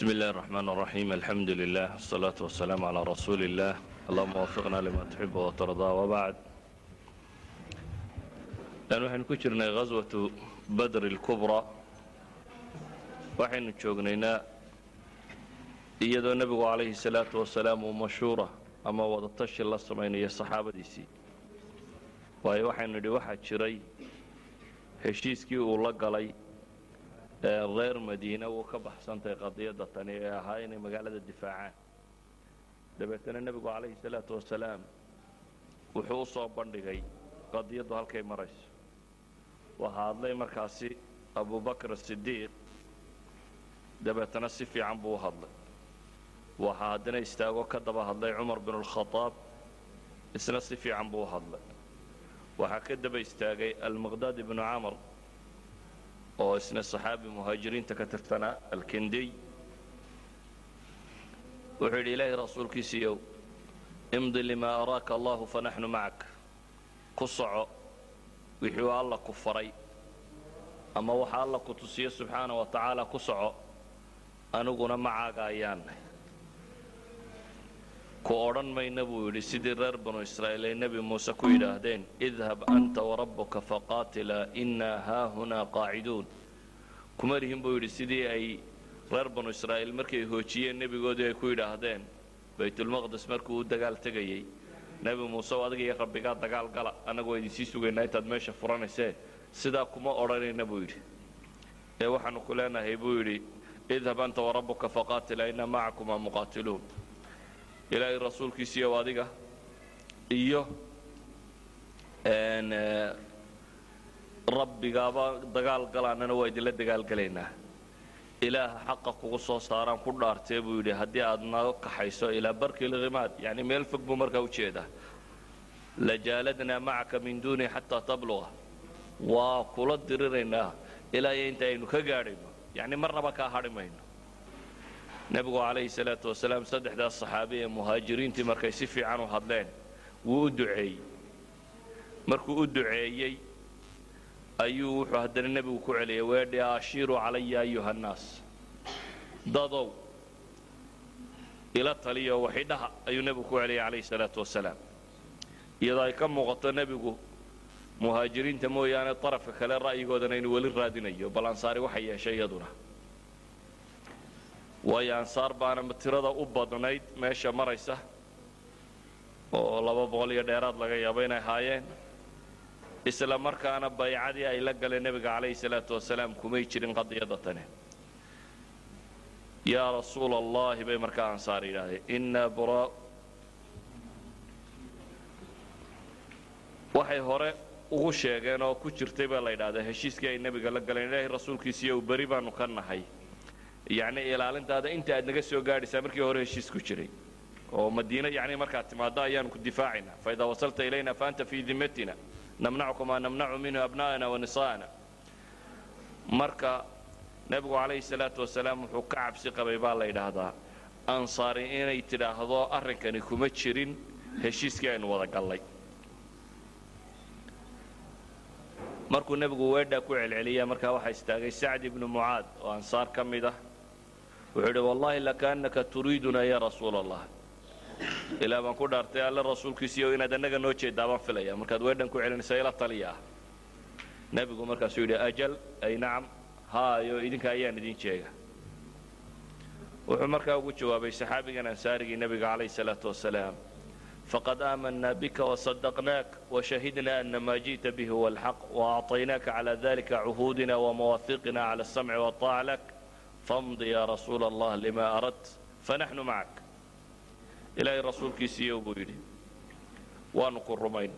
بسم الله الرحمن الرحيم الحمد لله والصلاة والسلام على رسول الله اللهم وفقنا لما تحب وترضى وبعد لأن waxaynu ku jirnay غaswaةu badr الكubrى waxaynu joognaynaa iyadoo nebigu calayhi الsalaaةu wasalaam uu mashhuura ama wadatashi la samaynayo saxaabadiisii waayo waxaynu nidhi waxaa jiray heshiiskii uu la galay ee reer madiina wuu ka baxsantahay qadiyadda tani ee ahaa inay magaalada difaacaan. Dabeetana nebigu calayhi salaatu wasalaam wuxuu u soo bandhigay qadiyaddu halkay marayso. Waxaa hadlay markaasi abubakr asidiiq dabeetana si fiican buu u hadlay. Waxaa haddana istaago ka daba hadlay cumar binu lkhadaab isna si fiican buu u hadlay. Waxaa ka daba istaagay almiqdaad ibnu camr oo isna saxaabi muhaajiriinta ka tirtanaa alkendiy wuxuu yidhi ilaahay rasuulkiisiiyow imdi limaa araaka allahu fanaxnu macak. Ku soco wixii uu alla ku faray ama waxa alla ku tusiyo subxaana wa tacaala ku soco aniguna macaaga ayaanay ku odhan mayna buu yidhi sidii reer banu israa'iil ay nebi muuse ku yidhaahdeen idhab anta warabbuka faqaatilaa innaa haahunaa qaaciduun kuma lihin buu yidhi sidii ay reer banu israa'iil markay hoojiyeen nebigoodii ay ku yidhaahdeen baytulmaqdes markuu u dagaal tegayey nebi muuse o adiga iyo rabbigaa dagaal gala annagu waa idinsii sugaynaa intaad meesha furanaysee sidaa kuma odhanayna buu yidhi. Ee waxaanu ku leenahay buu yidhi idhab anta warabbuka faqaatilaa innaa macakumaa muqaatiluun ilaahay rasuulkiisiiyow adiga iyo rabbigaaba dagaal galaanana waa idinla dagaalgelaynaa ilaaha xaqa kugu soo saaraan ku dhaartee buu yidhi haddii aad naga kaxayso ilaa barki lghimaad yacni meel fog buu markaa u jeedaa. Lajaaladnaa macaka min duuni xataa tabluqa waa kula diriraynaa ilaa iyo inta aynu ka gaadhayno yacni marnaba kaa hadhi mayno nebigu calayhi salaatu wasalaam saddexdaas saxaabi ee muhaajiriintii markay si fiican u hadleen wuu u duceeyey. Markuu u duceeyey ayuu wuxuu haddana nebigu ku celiyay weedhi ashiiruu calaya ayuha nnaas. Dadow ila taliyo waxidhaha ayuu nebigu ku celiyay calayhi salaatu wasalaam iyadoo ay ka muuqato nebigu muhaajiriinta mooyaane darafka kale ra'yigoodana inuu weli raadinayo bal waxay yeeshay iyaduna waayo ansaar baana tirada u badnayd meesha maraysa? Oo laba boqol iyo dheeraad laga yaabo inay haayeen. Isla markaana baycadii ay la galeen nebiga calayhi salaatu wasalaam kumay jirin qadiyadda tani. Yaa rasuula allahi bay markaa ansaar yidhaahdeen innaa buraa waxay hore ugu sheegeen oo ku jirtay baa la yidhahdaa heshiiskii ay nebiga la galeen ilaahay rasuulkiisiiyo u beri baanu ka nahay yacni ilaalintaada inta aad naga soo gaadhaysaa markii hore heshiis ku jiray. Oo madiine yacni markaad timaaddo ayaanu ku difaacaynaa faidaa wasalta ilayna faanta fii dimatina namnacuka maa namnacu minhu abna'ana wa nisaa'ana marka nebigu calayhi salaatu wasalaam wuxuu ka cabsi qabay baa la yidhaahdaa ansaari inay tidhaahdo arrinkani kuma jirin heshiiskii aynu wada gallay. Markuu nebigu weedhaa ku celceliya markaa waxaa istaagay sacd ibnu mucaad oo ansaar ka mid ah wuxuu yidhi wallaahi lakaannaka turiiduna ya rasuula allah ilaa baan ku dhaartay alle rasuulkiisiiyo inaad annaga noo jeedaa baan filaya markaad weedhan ku celinaysa ila taliya ah nebigu markaasuu yidhi ajal ay nacam haayo idinka ayaan idin jeega. Wuxuu markaa ugu jawaabay saxaabigan ansaarigii nebiga calayhi salaatu wasalaam faqad aamanaa bika wasadaqnaak washahidna ana maa ji'ta bihi huwa alxaq waacطaynaaka cala dalika cuhuudina wamawaahiqina cala asamci waطaaca lak famdi ya rasuula allah lima aradt fanaxnu macak ilaahay rasuulkiisiiyo buu yidhi waanu ku rumayn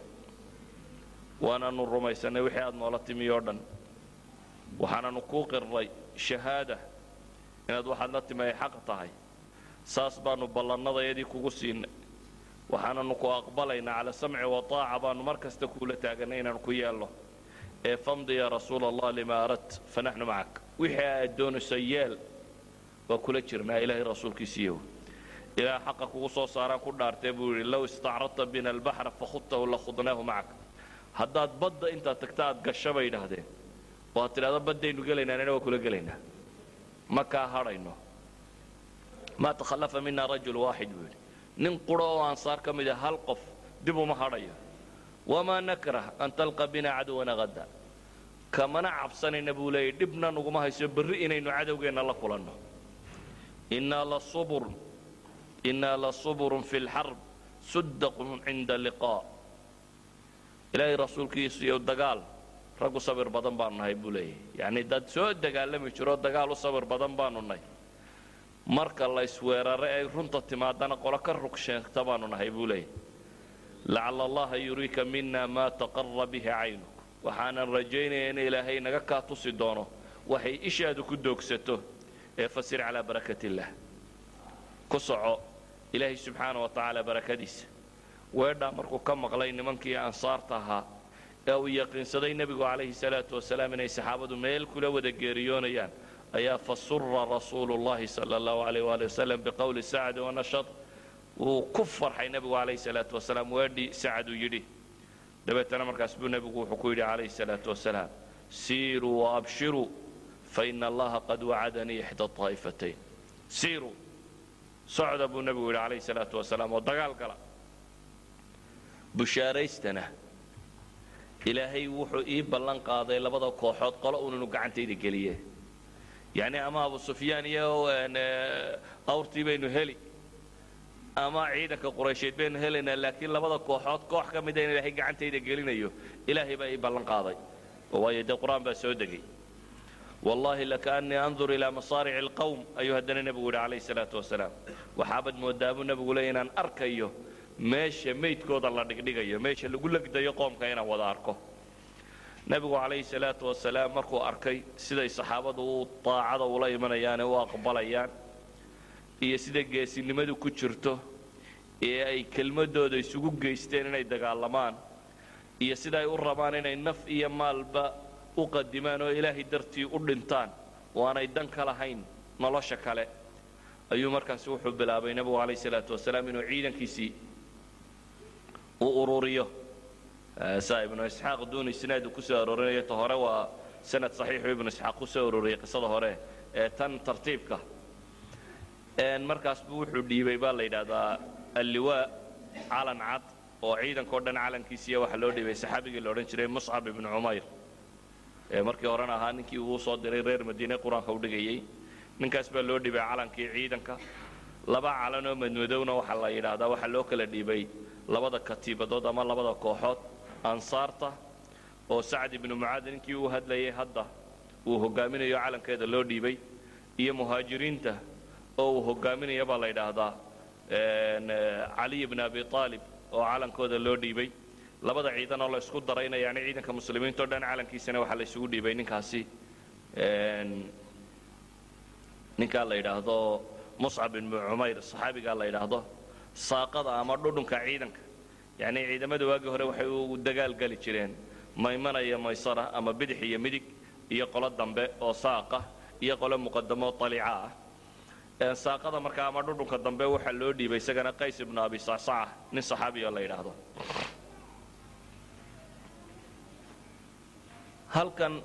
waananu rumaysanay wixii aad noola timi oo dhan. Waxaananu kuu qirnay shahaada inaad waxaad la timi ay xaq tahay. Saas baanu ballannadayadii kugu siinay. Waxaananu ku aqbalaynaa cala samci wataaca baanu mar kasta kuula taaganay inaanu ku yeelno ee famdi ya rasuula allah lima aradt fanaxnu macak. Wixii aad doonayso yeel waa kula jirnaa ilaahay rasuulkiisiiyo ilaa xaqa kugu soo saaraan ku dhaartee buu yidhi low istacradta bina albaxra fakhudtahu lakhudnaahu macak. Haddaad badda intaad tagta aad gasho bay yidhaahdeen. Oo aad tidhahdo baddaynu gelaynaa nina waa kula gelaynaa. Ma hadhayno. Maa takhallafa mina rajul waaxid buu yidhi. Nin quro oo ansaar ka mid a hal qof dib uma hadhayo wamaa nakrah an talqa bina caduwana hadda kamana cabsanayna buu leeyay dhibna nuguma hayso berri inaynu cadowgeenna la kulanno innaa la suburun fi lxarb suddaqun cinda liqaa ilaahay rasuulkiisu iyo dagaal raggu sabir badan baanu nahay buu leeyahy yacnii dad soo dagaalami jiroo dagaal u sabir badan baanu nahay marka la isweerare ay runta timaadana qolo ka rug sheegta baanu nahay buu leeyahy lacala allaha yuriika mina maa taqara bihi caynuk waxaanan rajaynaya in ilaahay naga kaa tusi doono waxay ishaadu ku doogsato ee fasir calaa barakat illaah ku soco ilaahay subxaana wa tacaala barakadiisa. Weedhaa markuu ka maqlay nimankii ansaarta ahaa ee uu yaqiinsaday nebigu calayhi salaatu wasalaam inay saxaabadu meel kula wada geeriyoonayaan ayaa fasura rasuulu llahi sala allahu alayh waali wasalam biqowli sacd wanashad wuu ku farxay nebigu calayhi salaatu wasalaam. Weedhii sacad yidhi dabeetana markaas buu nebigu wuxuu ku yidhi calayhi salaatu wasalaam siiruu waabshiruu faina allaha qad wacadanii ixda aa'ifatayn siiruu socda buu nebigu yidhi calayhi salaatu wasalaam oo dagaal gala. Bushaaraystana ilaahay wuxuu ii ballan qaaday labada kooxood qolo ununu gacantayda geliye. Yacni ama abu sufyaan iyo awrtii baynu heli ama ciidanka quraysheed baynu helaynaa laakiin labada kooxood koox ka mida in ilaahay gacantayda gelinayo ilaahay baa ii ballan qaaday. Waayo dee qur'aan baa soo degay. Wallahi lakaanii andur ilaa masaarici alqowm ayuu haddana nebigu yidhi calayhi salaatu wasalaam. Waxaabad moodaa buu nebigu leey inaan arkayo meesha meydkooda la dhigdhigayo meesha lagu legdayo qoomka inaan wada arko. Nebigu calayhi salaatu wasalaam markuu arkay siday saxaabadu u daacada ula imanayaane u aqbalayaan iyo sida geesinimadu ku jirto ee ay kelmadooda isugu geysteen inay dagaalamaan iyo sida ay u rabaan inay naf iyo maalba u qadimaan oo ilaahay dartii u dhintaan oo aanay dan ka lahayn nolosha kale. Ayuu markaasi wuxuu bilaabay nebigu calayhi salaatu wasalaam inuu ciidankiisii u ururiyo. Saa ibnu isxaaq duun isnaad uu ku aroorinayo ta hore waa sanad saxiixu ibnu isxaaq ku soo arooriyey qisada hore ee tan tartiibka markaas buu wuxuu dhiibay baa la yidhaahdaa alliwaa calan cad oo ciidankao dhan calankiisiiya waxaa loo dhiibay saxaabigii la odhan jiray muscab ibnu cumayr markii horena ahaa ninkii uu soo diray reer madiine qur'aanka u dhigayey ninkaas baa loo dhiibay calankii ciidanka. Laba calan oo madmadowna waxaa la yidhaahdaa waxaa loo kala dhiibay labada katiibadood ama labada kooxood. Ansaarta oo sacd ibnu mucaad ninkii uu hadlayay hadda uu hogaaminayo calankeeda loo dhiibay. Iyo muhaajiriinta oo uu hogaaminaya baa la yidhaahdaa caliy bn abi aalib oo calankooda loo dhiibay. Labada ciidan oo la isku darayna yani ciidanka muslimiinta o dhan calankiisana waxaa la isugu dhiibay ninkaasi. Ninkaa la yidhaahdo muscab ibnu cumayr saxaabigaa la yidhaahdo saaqada ama dhudhunka ciidanka. Yani ciidamada waagii hore waxay u dagaal geli jireen. Maymana iyo maysara ama bidix iyo midig iyo qolo dambe oo saaqa iyo qolo muqadamo alica ah saaqada markaa ama dhudhunka dambe waxaa loo dhiibay isagana qays ibnu abi sacsaca nin saxaabiyo la yidhaahdo. Halkan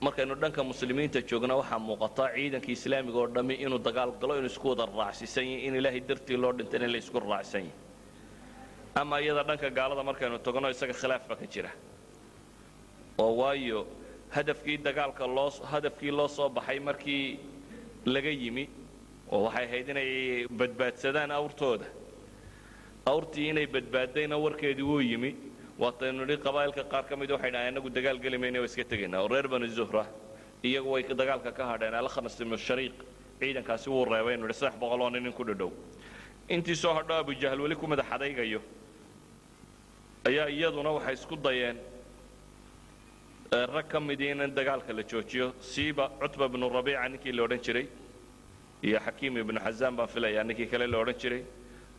markaynu dhanka muslimiinta joogna waxaa muuqata ciidanka islaamiga oo dhammi inuu dagaal galo inuu isku wada raacsiisan yahi in ilaahay dartii loo dhintay in la isku raacsan yahi ama iyada dhanka gaalada markaynu tagno isaga khilaaf baa ka jira. Oo waayo hadafkii dagaalka loo hadafkii loo soo baxay markii laga yimi oo waxay ahayd inay badbaadsadaan awrtooda. Awrtii inay badbaaddayna warkeedii wuu yimi. Waataynu nidhi qabaa'ilka qaar ka mid waxay dhahaan inagu dagaal geli mayna waa iska tegaynaa. Oo reer bani zuhra iyagu way dagaalka ka hadheen alkhanas ibnu shariiq ciidankaasi wuu reebay inu nidhi saddex boqol oo nin in ku dhadhow. Intii soo hadho abujahal weli ku madax adaygayo ayaa iyaduna waxay isku dayeen rag ka midii in dagaalka la joojiyo. Siiba cutba bnu rabiica ninkii la odhan jiray iyo xakiim ibnu xasaan baan filayaa ninkii kale la odhan jiray.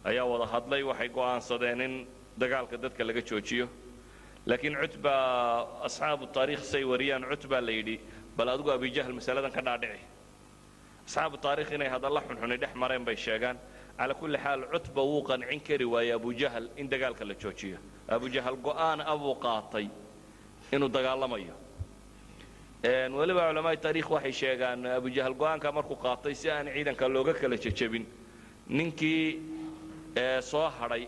Ayaa wada hadlay waxay go'aansadeen in dagaalka dadka laga joojiyo. Laakiin cutba asxaabu taariikh say wariyaan cutba la yidhi bal adigu abijahl masaladan ka dhaadhici asxaabu taarikh inay hadalla xunxuni dhex mareen bay sheegaan. Calaa kulli xaal cutba wuu qancin kari waayey abujahal in dagaalka la joojiyo. Abujahal go'aan abuu qaatay inuu dagaalamayo weliba culamaai taarikh waxay sheegaan abujahal go'aanka markuu qaatay si aan ciidanka looga kala jejebin ninkii soo hadhay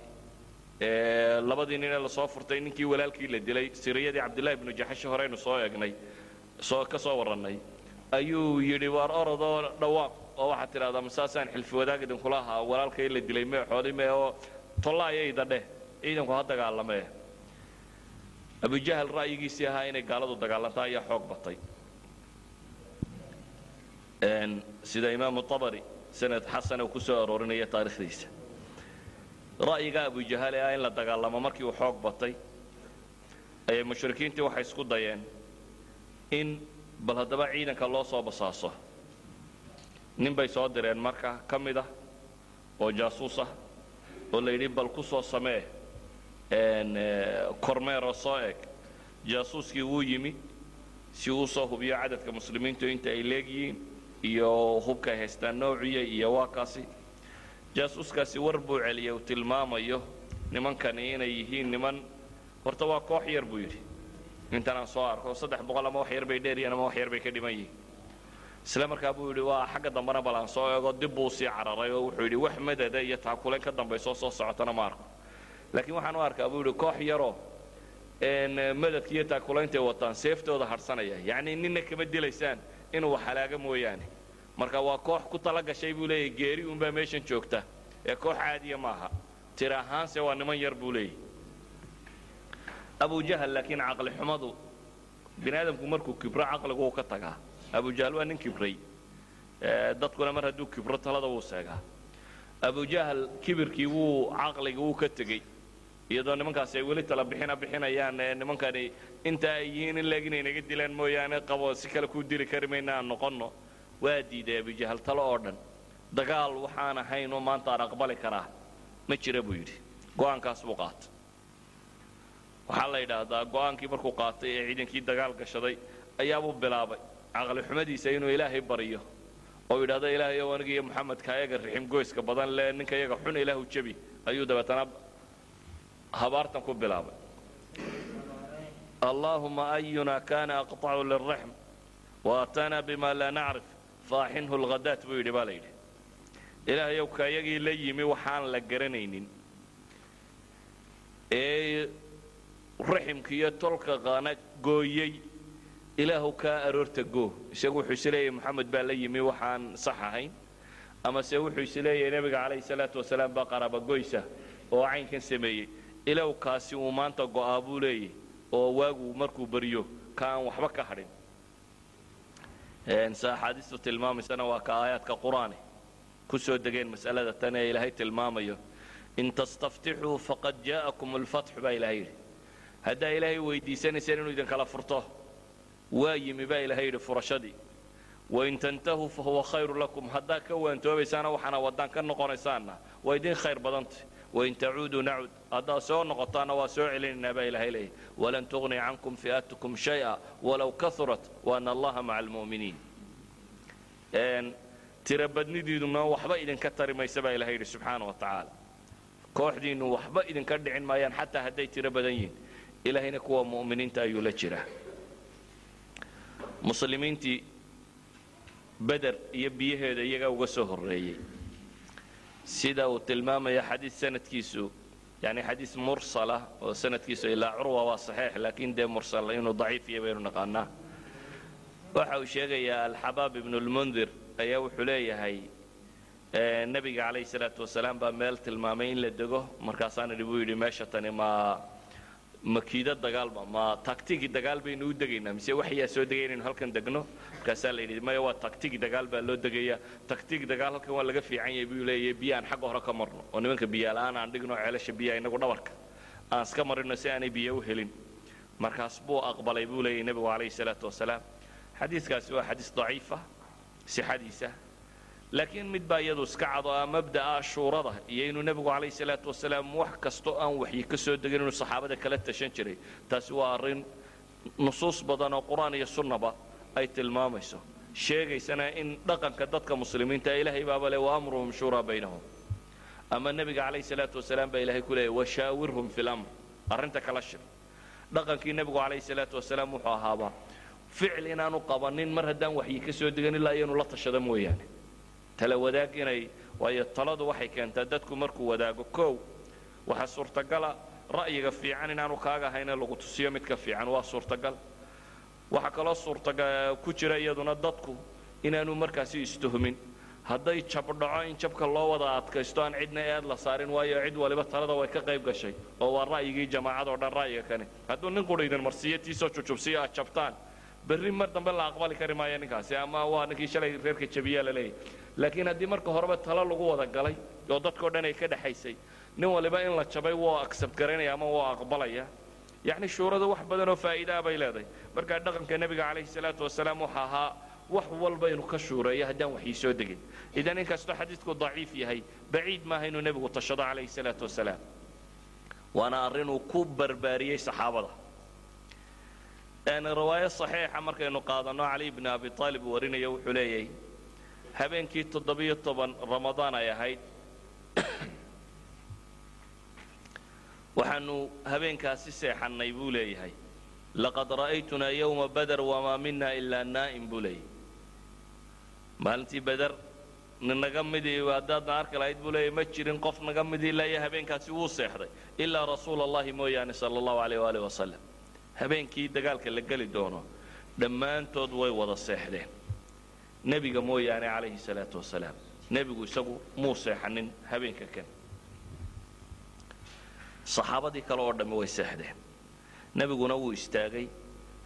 labadii nin ee la soo furtay ninkii walaalkii la dilay siriyadii cabdillahi bnu jaxashi horeynu soo eegnay soo ka soo warrannay ayuu yidhi waar orodoo dhawaaq oo waxaad tidhahdaa masaasaan xilfi wadaag idinkula ahaa walaalkay la dilay mee xooli mee oo tollaayayda dheh ciidanku ha dagaalamee abujahal ra'yigiisii ahaa inay gaaladu dagaalantaa ayaa xoog batay. Sida imaamu abari sanad xasana uu ku soo aroorinaya taarikhdiisa ra'yiga abujahal ee ah in la dagaalamo markii uu xoog batay ayay mushrikiintii waxay isku dayeen in bal haddaba ciidanka loo soo basaaso. Nin bay soo direen marka ka mid ah oo jaasuus ah oo la yidhi bal ku soo samee kormeeroo soo eg jaasuuskii wuu yimi si uu soo hubiyo cadadka muslimiintu inta ay leegyihiin iyo hubka ay haystaan noociya iyo waa kaasi jaasuuskaasi war buu celiyay uu tilmaamayo nimankani inay yihiin niman. Horta waa koox yar buu yidhi. Intan aan soo arko saddex boqol ama wax yar bay dheeryihiin ama wax yar bay ka dhiman yihiin. Isla markaa buu yidhi waa xagga dambena bal aan soo eego dib buu sii cararay oo wuxuu yidhi wax madada iyo taakuleen ka dambaysoo soo socotana ma arko laakiin waxaan u arkaa buu yidhi koox yaroo madadka iyo taakulayntaay wataan seeftooda hadhsanaya yacnii ninna kama dilaysaan inuu wax halaaga mooyaane. Marka waa koox ku tala gashay buu leeyahy geeri uunbaa meeshan joogta. Ee koox caadiya maaha tir ahaanse waa niman yar buu leeyahy abujahal laakiin caqli xumadu bini aadamku markuu kibro caqligu uu ka tagaa. Abujahal waa nin kibray. Dadkuna mar hadduu kibro talada wuu seegaa. Abujahal kibirkii wuu caqliga wuu ka tegey iyadoo nimankaasi ay weli tala bixina bixinayaan ee nimankani inta ay yihiin in leeg inay naga dilaan mooyaane qabo si kale kuu dili kari mayna aan noqonno. Waa diiday abujahal talo oo dhan. Dagaal waxaan ahayn oo maanta aan aqbali karaa. Ma jira buu yidhi. Go'aankaas buu qaatay. Waxaa la yidhaahdaa go'aankii markuu qaatay ee ciidankii dagaal gashaday ayaabuu bilaabay. Caqli xumadiisa inuu ilaahay baryo oo yidhahdo ilaahay ow aniga moxamedka ayaga rixim goyska badan le ninka iyaga xun ilaahu jebi ayuu dabeetana habaartan ku bilaabay. Allaahuma ayuna kana aqطacu liraxm waatana bima laa nacrif faaxinhu lghadaat buu yidhi baa la yidhi. Ilaahayow ka iyagii la yimi waxaan la garanaynin. Ee raximkiiyo tolka qana gooyey ilaahu kaa aroorta goo isagu wuxuu is leeyahy moxamed baa la yimi waxaan sax ahayn. Amase wuxuu is leeyahay nebiga calayhi salaatu wasalaam baa qarabagoysa oo caynkan sameeyey ilaw kaasi uu maanta go'aa buu leeyahy oo waagu markuu baryo ka waxba ka hadhin. Axaadiistu tilmaamaysana waa ka aayaadka qur'aane. Ku soo degeen mas'alada tan ee ilaahay tilmaamayo in tastaftixuu faqad jaa'akum alfatxu baa ilahay yidhi. Haddaa ilaahay weydiisanaysaan inuu idinkala furto waa yimi baa ilahay yidhi furashadii. Wain tantahuu fahuwa khayru lakum haddaa ka waantoobaysaana waxaana waddaan ka noqonaysaanna waa idin khayr badantay wain tacuuduu nacud haddaad soo noqotaanna waa soo celinaynaa baa ilahay leeyahy walan tugni cankum fi'atukum shay'a walow kahurat waana allaha maca almu'miniin tirabadnidiiduna waxba idinka tari maysa baa ilahay yidhi subxaana wa tacaala kooxdiinnu waxba idinka dhicin maayaan xataa hadday tiro badan yihiin ilaahayna kuwa mu'miniinta ayuu la jiraa muslimiintii beder iyo biyaheeda iyagaa uga soo horreeyey sida uu tilmaamaya xadiis sanadkiisu yani xadiis mursala oo sanadkiisu ilaa curwa waa saxiix laakiin dee mursal inuu daciif yahay baynu naqaanaa. Waxa uu sheegayaa alxabaab ibnu lmundir ayaa wuxuu leeyahay nebiga calayhi salaatu wasalaam baa meel tilmaamay in la dego markaasaan idhi buu yidhi meesha tani ma makiida dagaalba ma taktigi dagaal baynu u degaynaa mise waxyaa soo degay inaynu halkan degno markaasaa la yidhi maya waa taktigi dagaal baa loo degaya taktig dagaal halkan waa laga fiican yahay buu leeyahay biyo aan xagga hore ka marno. Oo nimanka biyaala-aan aan dhigno ceelasha biyaha inagu dhabarka. Aan iska marino si aanay biyo u helin. Markaas buu aqbalay buu leeyahay nebigu calayhi salaatu wasalaam. Xadiiskaasi waa xadiis daciifa sixadiisa laakiin mid baa iyadu iska cado ah mabda'a shuurada iyo inuu nebigu calayhi salaatu wasalaam wax kastoo aan waxyi ka soo degin inuu saxaabada kala tashan jiray. Taasi waa arrin nusuus badan oo qur'aan iyo sunnaba ay tilmaamayso. Sheegaysana in dhaqanka dadka muslimiinta ilaahay baaba le wa amruhum shuuraa baynahum. Ama nebiga calayhi salaatu wasalaam baa ilahay ku leeyay washaawirhum fi lamr arrinta kala shir. Dhaqankii nebigu calayhi salaatu wasalaam wuxuu ahaabaa ficil inaanu qabanin mar haddaan waxyi ka soo degan ilaa iyanu la tashado mooyaane. Tala wadaag inay waayo taladu waxay keentaa dadku markuu wadaago kow waxaa suurtagala ra'yiga fiican inaanu kaaga ahayne lagu tusiyo midka fiican. Waa suurtagal waxaa kaloo suurtaga ku jira iyaduna dadku inaanu markaasi istuhmin. Hadday jabdhaco in jabka loo wada adkaysto aan cidna eed la saarin waayo cid waliba talada way ka qayb gashay. Oo waa ra'yigii jamaacadoo dhan ra'yiga kani. Hadduu nin qudha idin marsiiyo tiisoo aad jabtaan berri mar dambe la aqbali kari maayo ninkaasi ama waa ninkii shalay reerka jabiyaa la leeyahy laakiin haddii marka horeba talo lagu wada galay oo dadkao dhan ay ka dhexaysay nin waliba in la jabay wuu accept garaynaya ama wuu aqbalaya yacni shuuradu wax badanoo faa'iidaa bay leedahay. Markaa dhaqanka nebiga calayhi salaatu wasalaam waxa ahaa wax walba inuu ka shuureeyo haddaan waxii soo degin. Idan inkastoo xadiidku daciif yahay baciid maaha inuu nebigu tashado calayhi salaatu wasalaam. Waana arrinuu ku barbaariyey saxaabada. Riwaayo saxiixa markaynu qaadanno cali bni abi aalib uu warinayo wuxuu leeyahay habeenkii toddobiyo toban ramadaan ay ahayd waxaanu habeenkaasi seexannay buu leeyahay. Laqad ra'aytunaa yowma bader wamaa mina ilaa naa'im buu leeyahay maalintii beder ninaga midii haddaadna arki lahayd buu leeyahy ma jirin qof naga midii iyo habeenkaasi wuu seexday ilaa rasuula allahi mooyaane sala allahu alayh waalih wasalam habeenkii dagaalka la geli doono dhammaantood way wada seexdeen. Nebiga mooyaane calayhi salaatu wasalaam nebigu isagu muu seexanin habeenka kan saxaabadii kale oo dhammi way seexdeen. Nebiguna wuu istaagay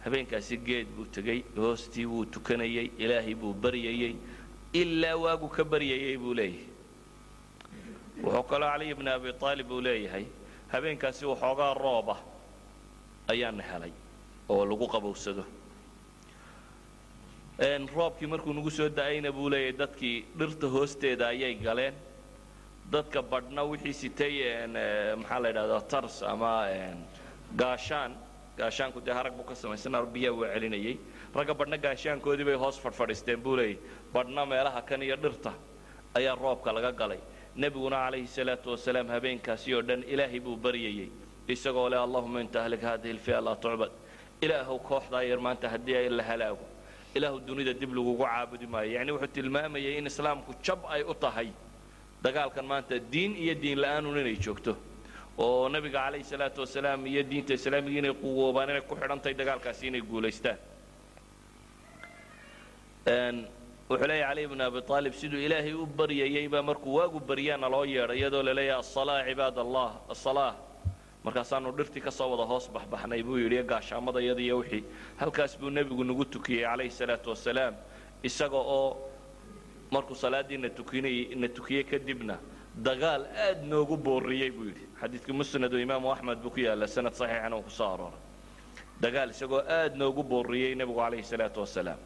habeenkaasi geed buu tegey hoostii wuu tukanayey ilaahay buu baryayey ilaa waagu ka baryayey buu leeyahay. Wuxuu kaloo caliy bni abi aalib uu leeyahay habeenkaasi waxoogaa rooba ayaana helay oo lagu qabowsado. Roobkii markuu nagu soo da'ayna buu leeyahay dadkii dhirta hoosteeda ayay galeen dadka badhna wixii sitay maxaa la yidhahdaa tars ama gaashaan. Gaashaanku dee harag buu ka samaysan biyaa waa celinayay. Ragga badhna gaashaankoodii bay hoos fadhfadhiisteen buu leeyahy badhna meelaha kan iyo dhirta ayaa roobka laga galay. Nebiguna calayhi salaatu wasalaam habeenkaasi oo dhan ilaahay buu baryayey isagoo leh allahuma inta ahlik hadihi lfi'a laa tucbad ilaahow kooxdaa yar maanta haddii la halaago. Ilaahu dunida dib lagugu caabudi maayo. Yacni wuxuu tilmaamayay in islaamku jab ay u tahay dagaalkan maanta diin iyo diin la'aanun inay joogto. Oo nebiga calayhi salaatu wasalaam iyo diinta islaamiga inay quwoobaan inay ku xidhantahay dagaalkaasi inay guulaystaan. Wuxuu leeyahy cali bni abi aalib siduu ilaahay u baryayey baa markuu waagu baryaana loo yeedhay iyadoo la leeyahay asalaa cibaad allah asalaa markaasaanu dhirtii ka wada hoos baxbaxnay buu yidhi gaashaamada iyada iyo wixii. Halkaas buu nebigu nagu tukiyey calayhi salaatu wasalaam isaga oo markuu salaaddii na tukinayey na tukiyey kadibna dagaal aad noogu booriyey buu yidhi. Xadiidkii musnadu imaamu axmed buu ku yaalla sanad saxiixana uu ku arooray. Dagaal isagoo aad noogu booriyey nebigu calayhi salaatu wasalaam.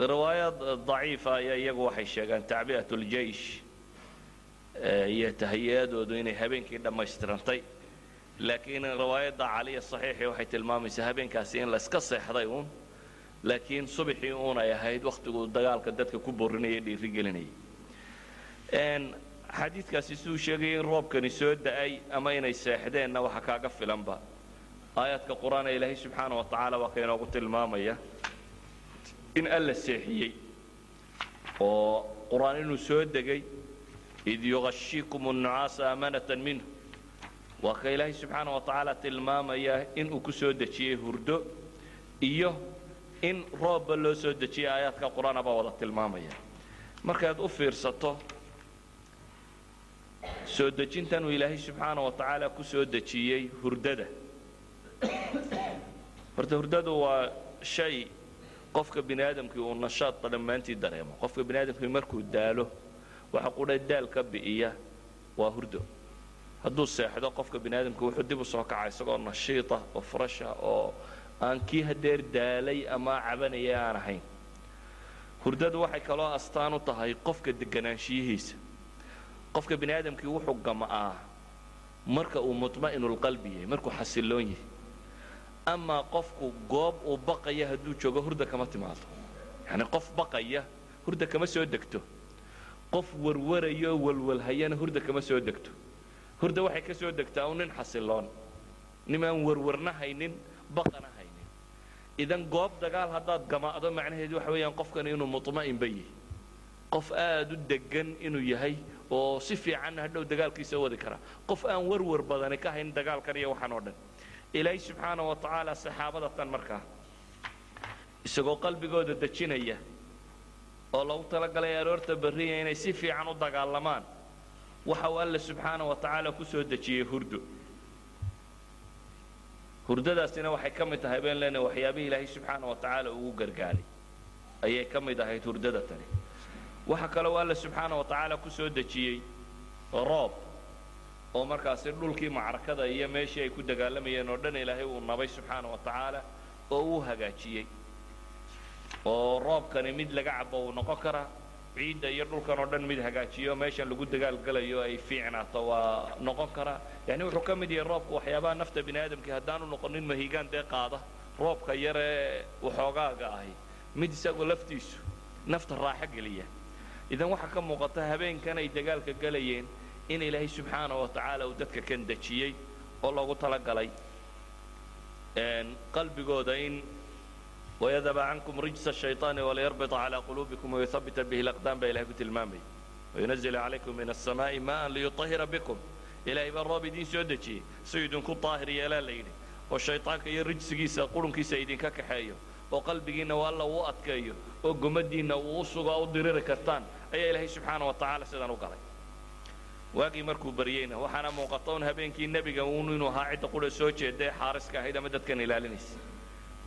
Riwaayad daciifa ayaa iyagu waxay sheegaan tacbi'at ljeish iyo tahiyadoodu inay habeenkii dhammaystirantay. Laakiin riwaayadda caliya saxiixii waxay tilmaamaysaa habeenkaasi in la seexday uun laakiin subaxii uun ay ahayd wakhtiguu dagaalka dadka ku borinaya dhiiri gelinayay xadiidkaasi siduu sheegaya in roobkani soo da'ay ama inay seexdeenna waxa kaaga filanba. Aayaadka qur'aan ee ilaahay subxaana wa tacaala waa ka inoogu tilmaamaya in alla seexiyey oo qur'aan inuu soo degay id yugashiikum nnucaasa amanatan minhu. Waa ka ilaahay subxaana wa tacaala tilmaamaya inuu ku soo dejiyey hurdo iyo in roobba loo soo dejiyay aayaadka qur'aana baa wada tilmaamaya. Markaad u fiirsato soo dejintan uu ilaahay subxaana wa tacaala ku soo dejiyey hurdada. Horta hurdadu waa shay qofka bini aadamkii uu nashaadta dhammaantii dareemo. Qofka bini aadamkii markuu daalo waxa qudha daal ka bi'iya waa hurdo. Hadduu seexdo qofka bini aadamka wuxuu dib u soo kaca isagoo nashiita oo farasha oo aan kii hadeer daalay ama cabanaya aan ahayn. Hurdadu waxay kaloo astaan u tahay qofka deganaanshiyihiisa. Qofka bini aadamkii wuxuu gama'aa marka uu mutma'inulqalbi yahay markuu xasiloon yahay. Amaa qofku goob uu baqaya hadduu joogo hurda kama timaado yacni qof baqaya hurda kama soo degto. Qof warwaraya oo walwalhayana hurda kama soo degto. Hurda waxay ka soo degtaa un nin xasiloon nimaan warwarna haynin baqana idan goob dagaal haddaad gamaacdo macnaheedu waxa weeyaan qofkani inuu muطma'inba yahay qof aad u degan inuu yahay oo si fiicanna hadhow dagaalkiisa wadi kara. Qof aan warwar badani ka hayn dagaalkan iyo waxaan oo dhan. Ilaahay subxaana wa tacaala saxaabada tan markaa isagoo qalbigooda dejinaya oo lagu talagalay aroorta berriya inay si fiican u dagaalamaan waxa uu alle subxaana wa tacaala ku soo dejiyey hurdo hurdadaasina waxay ka mid tahay baan leenahay waxyaabihii ilaahay subxaana wa tacaala ugu gargaaray. Ayay ka mid ahayd hurdada tani. Waxa kaloo alle subxaana wa tacaala ku soo dejiyey roob oo markaasi dhulkii macrakada iyo meeshii ay ku dagaalamayeen oo dhan ilaahay uu nabay subxaana wa tacaala oo uu hagaajiyey. Oo roobkani mid laga cabo uu noqon karaa ciidda iyo dhulkan oo dhan mid hagaajiyo meeshan lagu dagaalgalayo ay fiicnaato waa noqon karaa yani wuxuu ka mid yahay roobka waxyaabaha nafta bini aadamkii haddaanu noqonin mahigaan dee qaada. Roobka yaree waxoogaaga ahi mid isagoo laftiisu nafta raaxo geliya. Idan waxaa ka muuqata habeenkan ay dagaalka galayeen in ilaahay subxaana wa tacaala uu dadka kan dejiyey oo loogu talagalay qalbigooda in ويذهب عنكم رجس الشيطان وليربط على قلوبكم ويثبت به الأقدام بإله كنت المامي وينزل عليكم من السماء ماء ليطهر بكم إلى إبا الرب دين سودتي سيد كن طاهر يلا ليلي والشيطان كي رجس كيسا قولن كيسا يدين ككحايو وقلبكينا والله وأتكايو وقمدينا ووصغا ودرير كرتان أي إلهي سبحانه وتعالى سيدان وقالي waagii markuu baryeyna waxaana muuqatoon habeenkii nebiga uun inuu ahaa cidda qura soo jeedae xaariska ahayd ama dadkan ilaalinaysa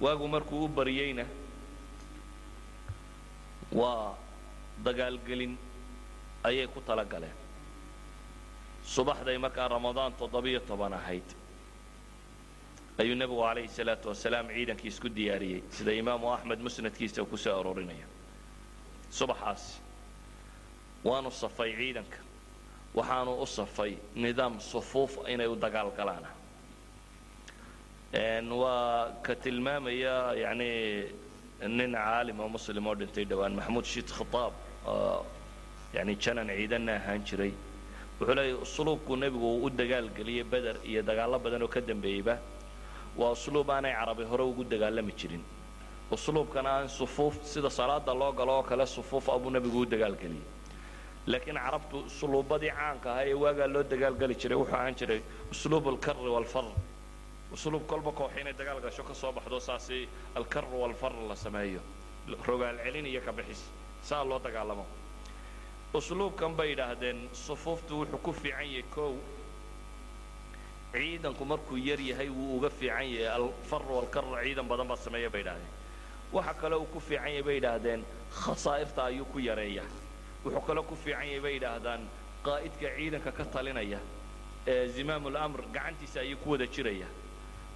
waagu markuu u baryeyna waa dagaalgelin ayay ku tala galeen. Subaxday markaa ramadaan toddobiyo toban ahayd ayuu nebigu calayhi salaatu wasalaam ciidankii isku diyaariyey sida imaamu axmed musnadkiisa ku soo aroorinayo. Subaxaasi waanu safay ciidanka waxaanu u safay nidaam sufuuf inay u dagaal galaana waa ka tilmaamaya yani nin caalim oo muslim oo dhintay dhowaan maxamuud shid khitaab oo yani janan ciidanna ahaan jiray. Wuxuu leeyahy usluubku nebigu uu u dagaalgeliyey beder iyo dagaallo badan oo ka dambeeyeyba. Waa usluub aanay carabi hore ugu dagaalami jirin. Usluubkana aan sufuuf sida salaada loo galo oo kale sufuuf abuu nebigu u dagaalgeliyey laakiin carabtu usluubadii caanka ahaa ee waagaa loo dagaalgeli jiray wuxuu ahaan jiray usluub alkarri waalfar usluub kolba koox inay dagaal gasho ka soo baxdo saasi alkarru waalfar la sameeyo. Rogaal celin iyo ka bixis saa loo dagaalamo. Usluubkan bay yidhaahdeen sufuuftu wuxuu ku fiican yahay kow. Ciidanku markuu yar yahay wuu uga fiican yahay alfar waalkar ciidan badan baa sameeya bay yidhahdeen waxa kale uu ku fiican yahay bay yidhaahdeen khasaa'irta ayuu ku yareeya. Wuxuu kaloo ku fiican yahay bay yidhaahdaan qaa'idka ciidanka ka talinaya ee zimaamul amr gacantiisa ayuu ku wada jiraya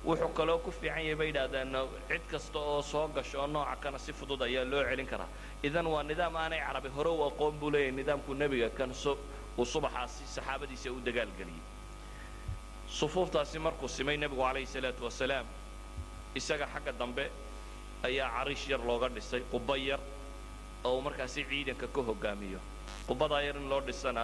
wuxuu kaloo ku fiican yahay bay yidhaahdaan cid kasta oo soo gasho oo nooca kana si fudud ayaa loo celin karaa. Idan waa nidaam aanay carabi hore u aqoon buu leeyahay nidaamku nebiga kan uu subaxaasi saxaabadiisa u dagaalgeliyey. Sufuuftaasi markuu simay nebigu calayhi salaatu wasalaam isaga xagga dambe ayaa cariish yar looga dhisay quba yar oo uu markaasi ciidanka ka hogaamiyo. Qubadaa yar in loo dhisana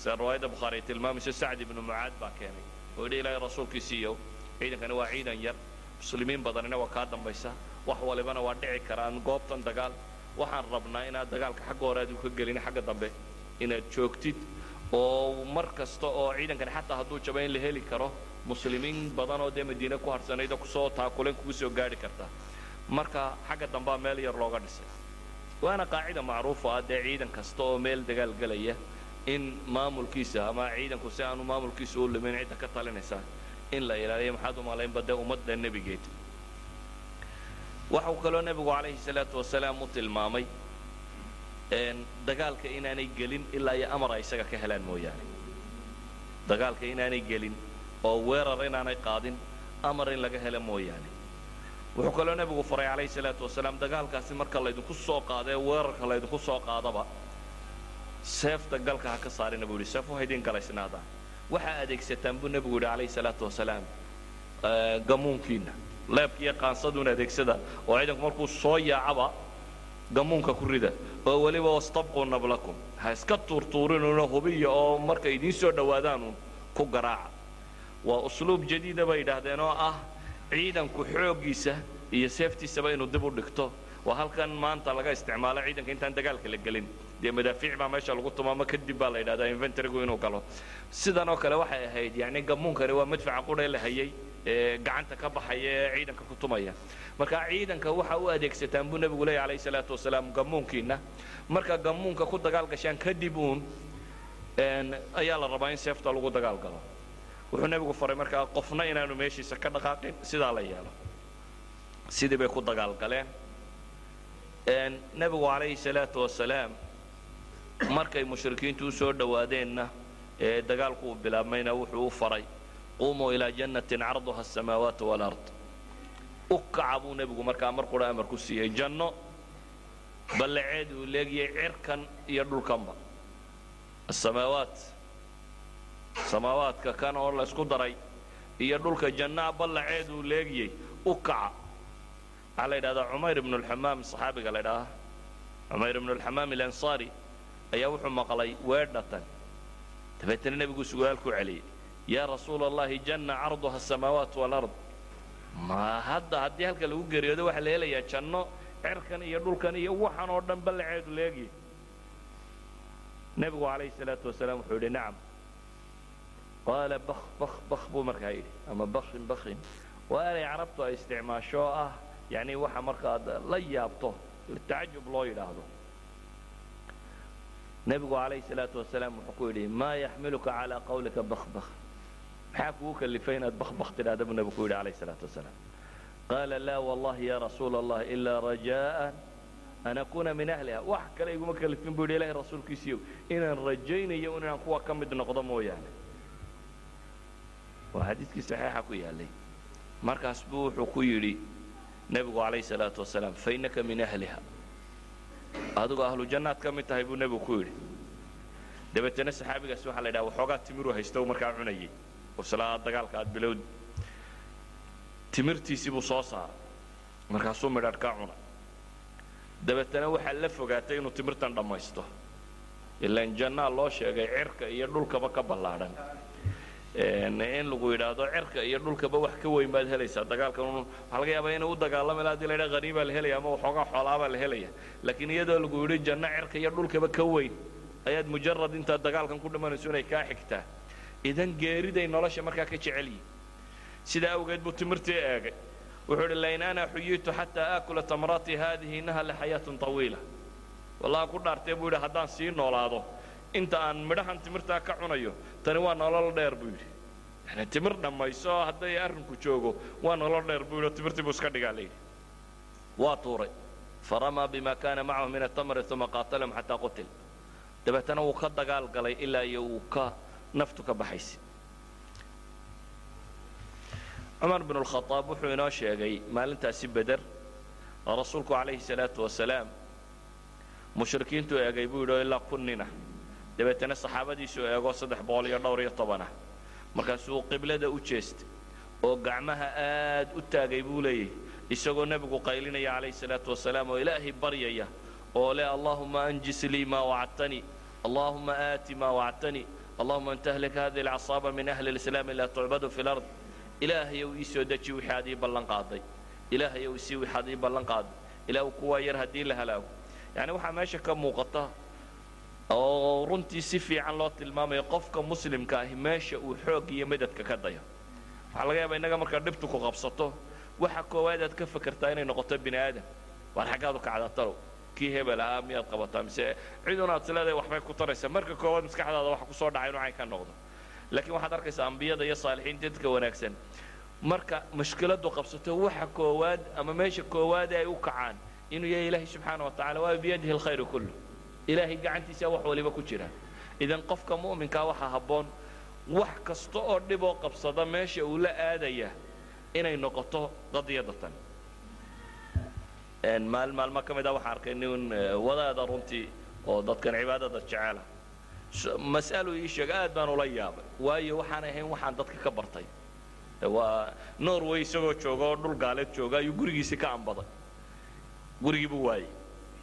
sida riwaayadda bukhaari ay tilmaamayso sacd ibnu mucaad baa keenay oo yidhi ilaahay rasuulkiisiiyow ciidankani waa ciidan yar muslimiin badanina waa kaa dambaysa wax walibana waa dhici karaan goobtan dagaal. Waxaan rabnaa inaad dagaalka xagga hore aad u ka gelin xagga dambe inaad joogtid oo mar kasta oo ciidankani xataa hadduu jabo in la heli karo muslimiin badan oo dee madiine ku harsanayd oo ku soo taakulen kugu soo gaadhi karta. Marka xagga dambaa meel yar looga dhisay. Waana qaacida macruufa ah dee ciidan kasta oo meel dagaal gelaya in maamulkiisa ama ciidanku si aanu maamulkiisa u lumin cidda ka talinaysa in la ilaaliyo maxaad u malaynba dee ummadda nebigeed. Waxau kaloo nebigu calayhi salaatu wasalaam u tilmaamay dagaalka inaanay gelin ilaa iyo amar ay isaga ka helaan mooyaane. Dagaalka inaanay gelin oo weerar inaanay qaadin amar in laga helo mooyaane. Wuxuu kaloo nebigu faray calayhi salaatu wasalaam dagaalkaasi marka laydinku soo qaado ee weerarka laydinku soo qaadaba seefta galka ha ka saarina buu yidhi. Seefu ha idin galaysnaadaan waxaa adeegsataan buu nebigu yidhi calayhi salaatu wasalaam gamuunkiinna leebkiiyo qaansaduun adeegsada oo ciidanku markuu soo yaacaba gamuunka ku rida. Oo weliba wastabquu nablakum. Ha iska tuurtuurinuuna hubiya oo markay idiin soo dhowaadaanuun ku garaaca. Waa usluub jadiida bay yidhaahdeen oo ah ciidanku xooggiisa iyo seeftiisaba inuu dib u dhigto. Waa halkan maanta laga isticmaalo ciidanka intaan dagaalka la gelin dee madaafiic baa meesha lagu tumaamo kadib baa la yidhahdaa inventorygu inuu galo. Sidan oo kale waxay ahayd yani gamuunkani waa madfaca qudhee la hayay ee gacanta ka baxaya ee ciidanka ku tumaya. Marka ciidanka waxa u adeegsataan buu nebigu leeyahy alayhi salaatu wasalaam gamuunkiina marka gamuunka ku dagaal gashaan kadib uun ayaa la rabaa in seefta lagu dagaal galo. Wuxuu nebigu faray markaa qofna inaanu meeshiisa ka dhaqaaqin sidaa la yeelo. Sidii bay ku dagaal galeen. Nebigu calayhi salaatu wasalaam markay mushrikiintu u dhowaadeenna ee dagaalku uu bilaabmayna wuxuu u faray qumuu ilaa jannatin carduha asamaawaat walard u kaca buu nebigu markaa mar qura amar ku siiyey janno ballaceed uu leegiyey cirkan iyo dhulkanba. Asamaawaat samaawaadka kan oo la isku daray iyo dhulka jannaa ballaceed uu leegiyey u kaca. Waxaa la yidhahdaa cumayr ibnu lxamaam saxaabiga la ydhahaa cumayr ibnu lxamaam alansaari ayaa wuxuu maqlay weedhatan. Dabeetana nebigu su'aal ku celiyey yaa rasuula allahi janna carduha asamaawaat walard ma hadda haddii halka lagu geeriyoodo waxaa la helayaa janno cerkan iyo dhulkan iyo waxan oo dhan ballaceedu leegiyey nebigu calayhi salaatu wasalaam wuxuu yidhi nacam. Qaala bak bak bak buu markaa yidhi ama bakin bakin waa eray carabtu ay isticmaasho oo ah yani waxa markaad la yaabto tacajub loo yidhaahdo nebigu calayhi salaatu wasalaam wuxuu ku yidhi maa yaxmiluka calaa qawlika bak bak maxaa kugu kalifay inaad bak bak tidhahda buu nebigu ku yidhi calayhi salaatu wasalaam qaala laa wallahi ya rasuula allah ilaa rajaan an akuuna min ahliha. Wax kale iguma kalifin buu yidhi ilahi rasuulkiisiiyow inaan rajaynayo inaan kuwa ka mid noqdo mooyaane. Waa xadiidkii saxiixa ku yaallay markaas buu wuxuu ku yidhi nebigu calayhi salaatu wasalaam fainaka min ahliha adigu ahlu jannaad ka mid tahay buu nebigu ku yidhi. Dabeetana saxaabigaas waxaa la yidhaha waxoogaa timiruu haysta markaa cunayay waslaa dagaalka aad bilowd timirtiisii buu soo saaray markaasuu midhadh ka cunay dabeetana waxaa la fogaatay inuu timirtan dhammaysto. Ilaan jannaa loo sheegay cirka iyo dhulkaba ka ballaadhan in lagu yidhaahdo cirka iyo dhulkaba wax ka weyn baad helaysaa. Dagaalkan waxaa laga yaabaa inuu u dagaalami laha haddii la yidhaha haniimaa la helaya ama waxoogaa xoolaabaa la helaya laakiin iyadoo lagu yidhi janno cirka iyo dhulkaba ka weyn. Ayaad mujarad intaad dagaalkan ku dhammanayso inay kaa xigtaa. Idan geeriday nolosha markaa ka jecel yihiin sidaa awgeed buu timirtii eegay. Wuxuu idhi lain ana xuyitu xataa aakula tamraati haadihi innaha laxayaatun tawiila. Wallaha ku dhaartee buu yidhi haddaan sii noolaado inta aan midhahan timirtaa ka cunayo tani waa nolol dheer buu yidhi. Yani timir dhammayso hadday arrinku joogo waa nolol dheer buu yidhi timirtii buu iska dhigaa layidhi waa tuuray. Faramaa bima kaana macahu min atamri uma qaatalahum xataa qutil. Dabeetana wuu ka dagaal galay ilaa iyo uu ka naftu ka baxaysay cumar binu lkhadaab wuxuu inoo sheegay maalintaasi beder rasuulku calayhi salaatu wasalaam mushrikiintuu eegay buu yidhi ilaa kun nina dabeetana saxaabadiisuu eego saddex boqol iyo dhowr iyo tobanah markaasuu qiblada u jeestay oo gacmaha aad u taagay buu leeyahy isagoo nebigu qaylinaya calayhi salaatu wasalaam oo ilaahay baryaya oo leh allaahuma anjis lii maa wacadtanii allaahuma aati maa wacadtanii allahuma an tahlik hadihi alcasaaba min ahli lislaami laa tucbadu fi lard ilaahayow ii soo deji wixii aad ii ballan qaaday. Ilaahayow isii wixaad ii ballan qaaday. Ilaahu kuwaa yar haddii la halaago. Yacni waxaa meesha ka muuqata oo runtii si fiican loo tilmaamayo qofka muslimka ahi meesha uu xoog iyo medadka ka dayo. Waxaa laga yaabaa innaga markaa dhibtu ku qabsato. Waxa koowaad aad ka fakertaa inay noqoto bini aadam. Waar xaggaad u kacdaa talow kii hebel ahaa miyaad qabataa? Mise cidun aad isleedahay waxbay ku taraysaa? Marka koowaad maskaxdaada waxa ku soo dhacay inuu cayn ka noqdo. Laakiin waxaad arkaysaa ambiyada iyo saalixiinta dadka wanaagsan. Marka mushkiladu qabsato waxa koowaad ama meesha koowaad ay u kacaan inuu yahay ilaahay subxaana wa tacala waa biyadihi alkhayru kullu ilaahay gacantiisa wax waliba ku jira. Idan qofka mu'minkaa waxaa habboon wax kasta oo dhiboo qabsada meesha uu la aadaya inay noqoto qadiyadatan. Maal maalmo ka mid a waxaan arkay nin wadaada runtii oo dadkan cibaadada jeceela mas'aluu ii sheega aad baan ula yaabay waayo waxaan ahayn waxaan dadka ka bartay. Waa norway isagoo jooga oo dhul gaaleed jooga ayuu gurigiisii ka ambaday. Gurigii buu waayey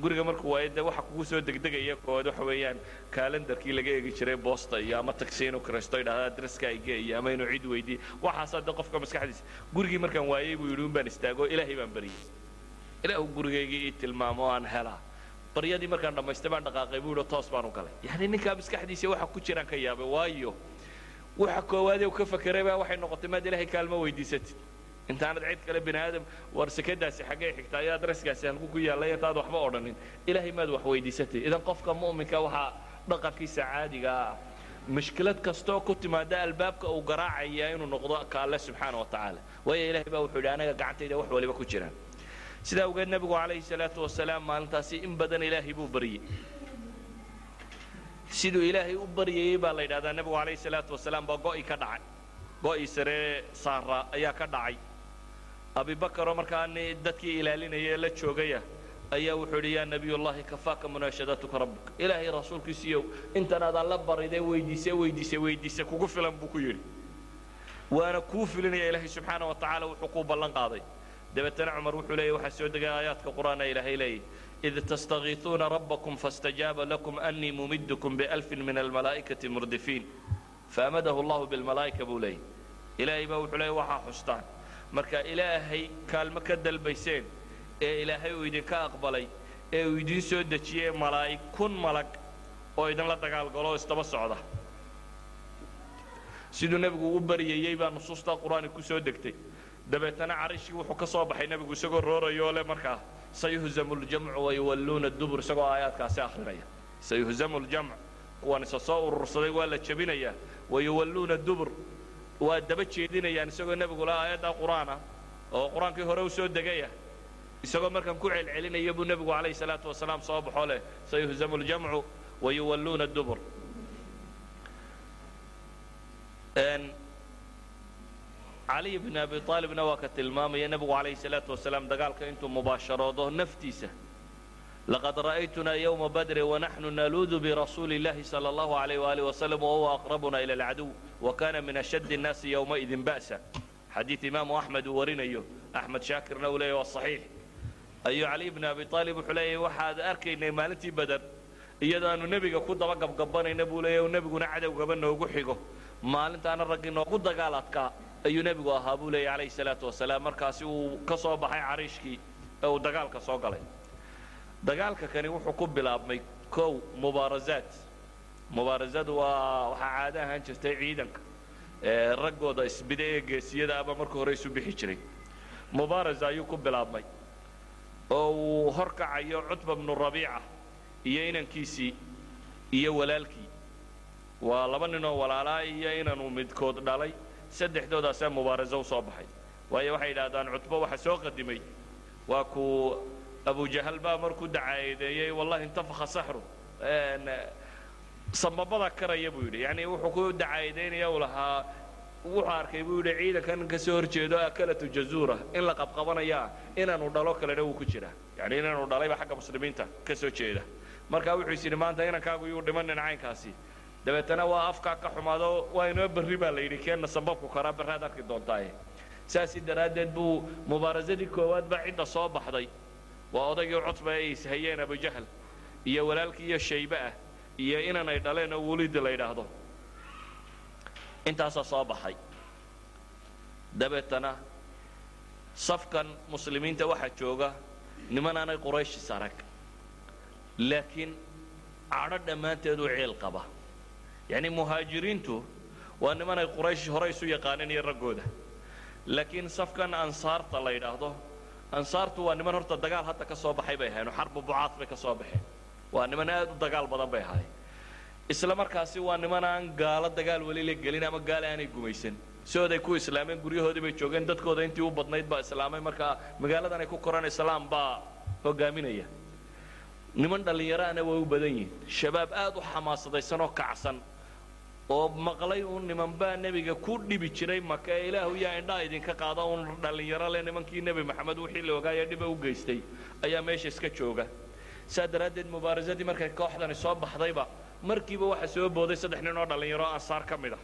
guriga markuu waayo dee waxa kugu soo degdegaya koowaad waxa weeyaan kalendarkii laga eegi jiray boosta iyo ama taxi inuu kiraysto idhahda adreska ay geeyo ama inuu cid weydiiyo waxaasaa dee qofka maskaxdiisa gurigii markaan waayey buu yidhi un baan istaago ilaahay baan baryay ilaahu gurigaygii ii tilmaamo aan helaa. Baryadii markaan dhammaystay baan dhaqaaqay buu yidhi toos baan u galay. Yacni ninkaa maskaxdiisa waxa ku jiraan ka yaabay waayo. Waxa koowaadee uu ka fakeray baa waxay noqotay maad ilaahay kaalmo weydiisatid intaanad cid kale bini aadam war sekadaasi xaggay xigtaa iyo adreskaasi halku ku yaallay intaad waxba odhanin. Ilaahay maad wax weydiisatay. Idan qofka mu'minka waxaa dhaqankiisa caadiga ah. Mushkilad kastoo ku timaada albaabka uu garaacaya inuu noqdo ka alle subxaana wa tacaala. Waayo ilaahay baa wuxuu yidhi anaga gacantayda wax waliba ku jiraan. Sidaa awgeed nebigu calayhi salaatu wasalaam maalintaasi in badan ilaahay buu baryey siduu ilaahay u baryayey baa la yidhahdaa nebigu calayhi salaatu wasalaam baa go'i ka dhacay. Go'ii saree saara ayaa ka dhacay abibakaroo markaa dadkii ilaalinaya la joogaya ayaa wuxuu yidhi yaa nebiyullahi kafaaka munaashadatuka rabbuk. Ilaahay rasuulkiisiiyow intanaad alla baridee weydiise weydiise weydiise kugu filan buu ku yidhi. Waana kuu filinaya ilaahay subxaana wa tacaala wuxuu kuu ballan qaaday. Dabeetana cumar wuxuu leeyahy waxaa soo degay aayaadka qur'aana ilaahay leeyahy id tastakiisuuna rabbakum faاstajaaba lakum annii mumidkum bialfin min almalaa'ikati murdifiin. Faamadahu allahu bilmalaa'ika buu leeyahy ilaahay baa wuxuu leeyahy waxaa xustaan marka ilaahay kaalmo ka dalbayseen ee ilaahay uu idinka aqbalay ee uu idiin soo dejiyey malaa'ig kun malag oo idinla dagaalgalo oo isdaba socda. Siduu nebigu u baryayey baa nusuustaa qur'aanka ku soo degtay. Dabeetana carishii wuxuu ka soo baxay nebigu isagoo roorayoo leh markaa sayuhzamu ljamcu wayuwalluuna dubur isagoo aayaadkaasi akhrinaya. Sayuhzamu ljamc kuwan isa soo urursaday waa la jebinayaa wayuwalluuna dubur waa daba jeedinayaan isagoo nebigu la aayaddaa qur'aana oo qur'aankii hore u soo degaya. Isagoo markaan ku celcelinaya buu nebigu calayhi salaatu wasalaam soo baxoo leh sayuhzamu ljamcu wayuwalluuna dubur. Cali bn abi aalibna waa ka tilmaamaya nebigu calayhi salaatu wasalaam dagaalka intuu mubaasharoodo naftiisa laqad ra'aytunaa yowma badri wanaxnu naluudu birasuuli اllahi salى allahu alayh waalih wasalam wahuwa aqrabuna ila alcaduw wa kana min ashaddi الnaasi yowmaidin ba'sa xadiid imaamu axmed uu warinayo axmed shaakirna uu leeyahy waa saxiix ayuu cali bn abi aalib wuxuu leeyahy waxaad arkaynay maalintii bader iyadoo aanu nebiga ku daba gabgabanayna buu leeyahy nebiguna cadowgaba noogu xigo maalintaana raggii noogu dagaal adkaa ayuu nebigu ahaa buu leeyahy calayhi salaatu wasalaam markaasi uu ka soo baxay cariishkii ee uu dagaalka soo galay dagaalka kani wuxuu ku bilaabmay kow mubaarazaad. Mubaarasadu waa waxaa caado ahaan jirtay ciidanka raggooda isbida ee geesiyada aba marka hore isu bixi jiray. Mubaarasa ayuu ku bilaabmay. Oo uu horkacayo cutba bnu rabiica iyo inankiisii iyo walaalkii. Waa laba ninoo walaalaa iyo inanuu midkood dhalay. Saddexdoodaasaa mubaaraso u soo baxay. Waayo waxay yidhaahdaan cutbo waxa soo qadimay. Waa kuu abujahal baa markuu dacaadeeyey wallahi intafaka saxru. Sambabada karaya buu yidhi. Yacni wuxuu ku dacaadeynaya uu lahaa wuxuu arkay buu yidhi ciidankan ka soo horjeedo akalatu jazuura in la qabqabanayaa inaanu dhalo kalena wuu ku jiraa. Yacni inaanu dhalayba xagga muslimiinta ka soo jeeda. Markaa wuxuu is yidhi maanta inankaagu yuu dhimanin caynkaasi. Dabeetana waa afkaa ka xumaado waa inoo berri baa la yidhi keenna sababku karaa berraad arki doontaaye saasi daraaddeed buu mubaarasadii koowaad baa cidda soo baxday waa odaygii cutba ay ishayeen abujahal iyo walaalkii iyo shaybe ah iyo inan ay dhaleen oo wulidi la yidhaahdo. Intaasaa soo baxay. Dabeetana safkan muslimiinta waxaa jooga niman aanay qurayshis arag. Laakiin cadho dhammaanteed u ciil qaba. Yacni muhaajiriintu waa nimanay quraysh hore isu yaqaaneen iyo raggooda. Laakiin safkan ansaarta la yidhaahdo ansaartu waa niman horta dagaal hadda ka soo baxay bay ahayen oo xarbu bucaad bay ka soo baxeen. Waa niman aad u dagaal badan bay ahaayeen isla markaasi waa niman aan gaalo dagaal weli la gelin ama gaala aanay gumaysan sidooday ku islaameen guryahoodii bay joogeen dadkooda intii u badnayd baa islaamay markaa magaaladan ay ku koraan islaam baa hogaaminaya. Niman dhallinyaraana way u badan yihiin shabaab aad u xamaasadaysan oo kacsan oo maqlay uun nimanbaa nebiga ku dhibi jiray maka ee ilaahu yaa indhaa idinka qaada uun dhallinyaro leh nimankii nebi maxamed wixii la ogaaya dhiba u geystay ayaa meesha iska jooga. Saa daraaddeed mubaarasadii markay kooxdani soo baxdayba markiiba waxaa soo booday saddex nin oo dhallinyaro ansaar ka mid ah.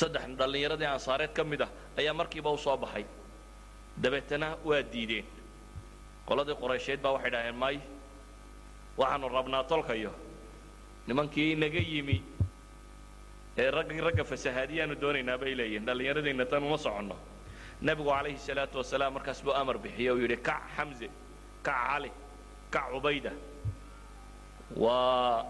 Saddex dhallinyaradii ansaareed ka mid ah ayaa markiiba u soo baxay. Dabeetana waa diideen. Qoladii quraysheed baa waxay dhaheen may waxaanu rabnaa tolkayo nimankii inaga yimi ee ragga fasahaadiyaanu doonaynaa bay leeyihiin dhallinyaradayna tan uma soconno. Nebigu calayhi salaatu wasalaam markaas buu amar bixiyo uu yidhi kac xamze kac cali kac cubayda. Waa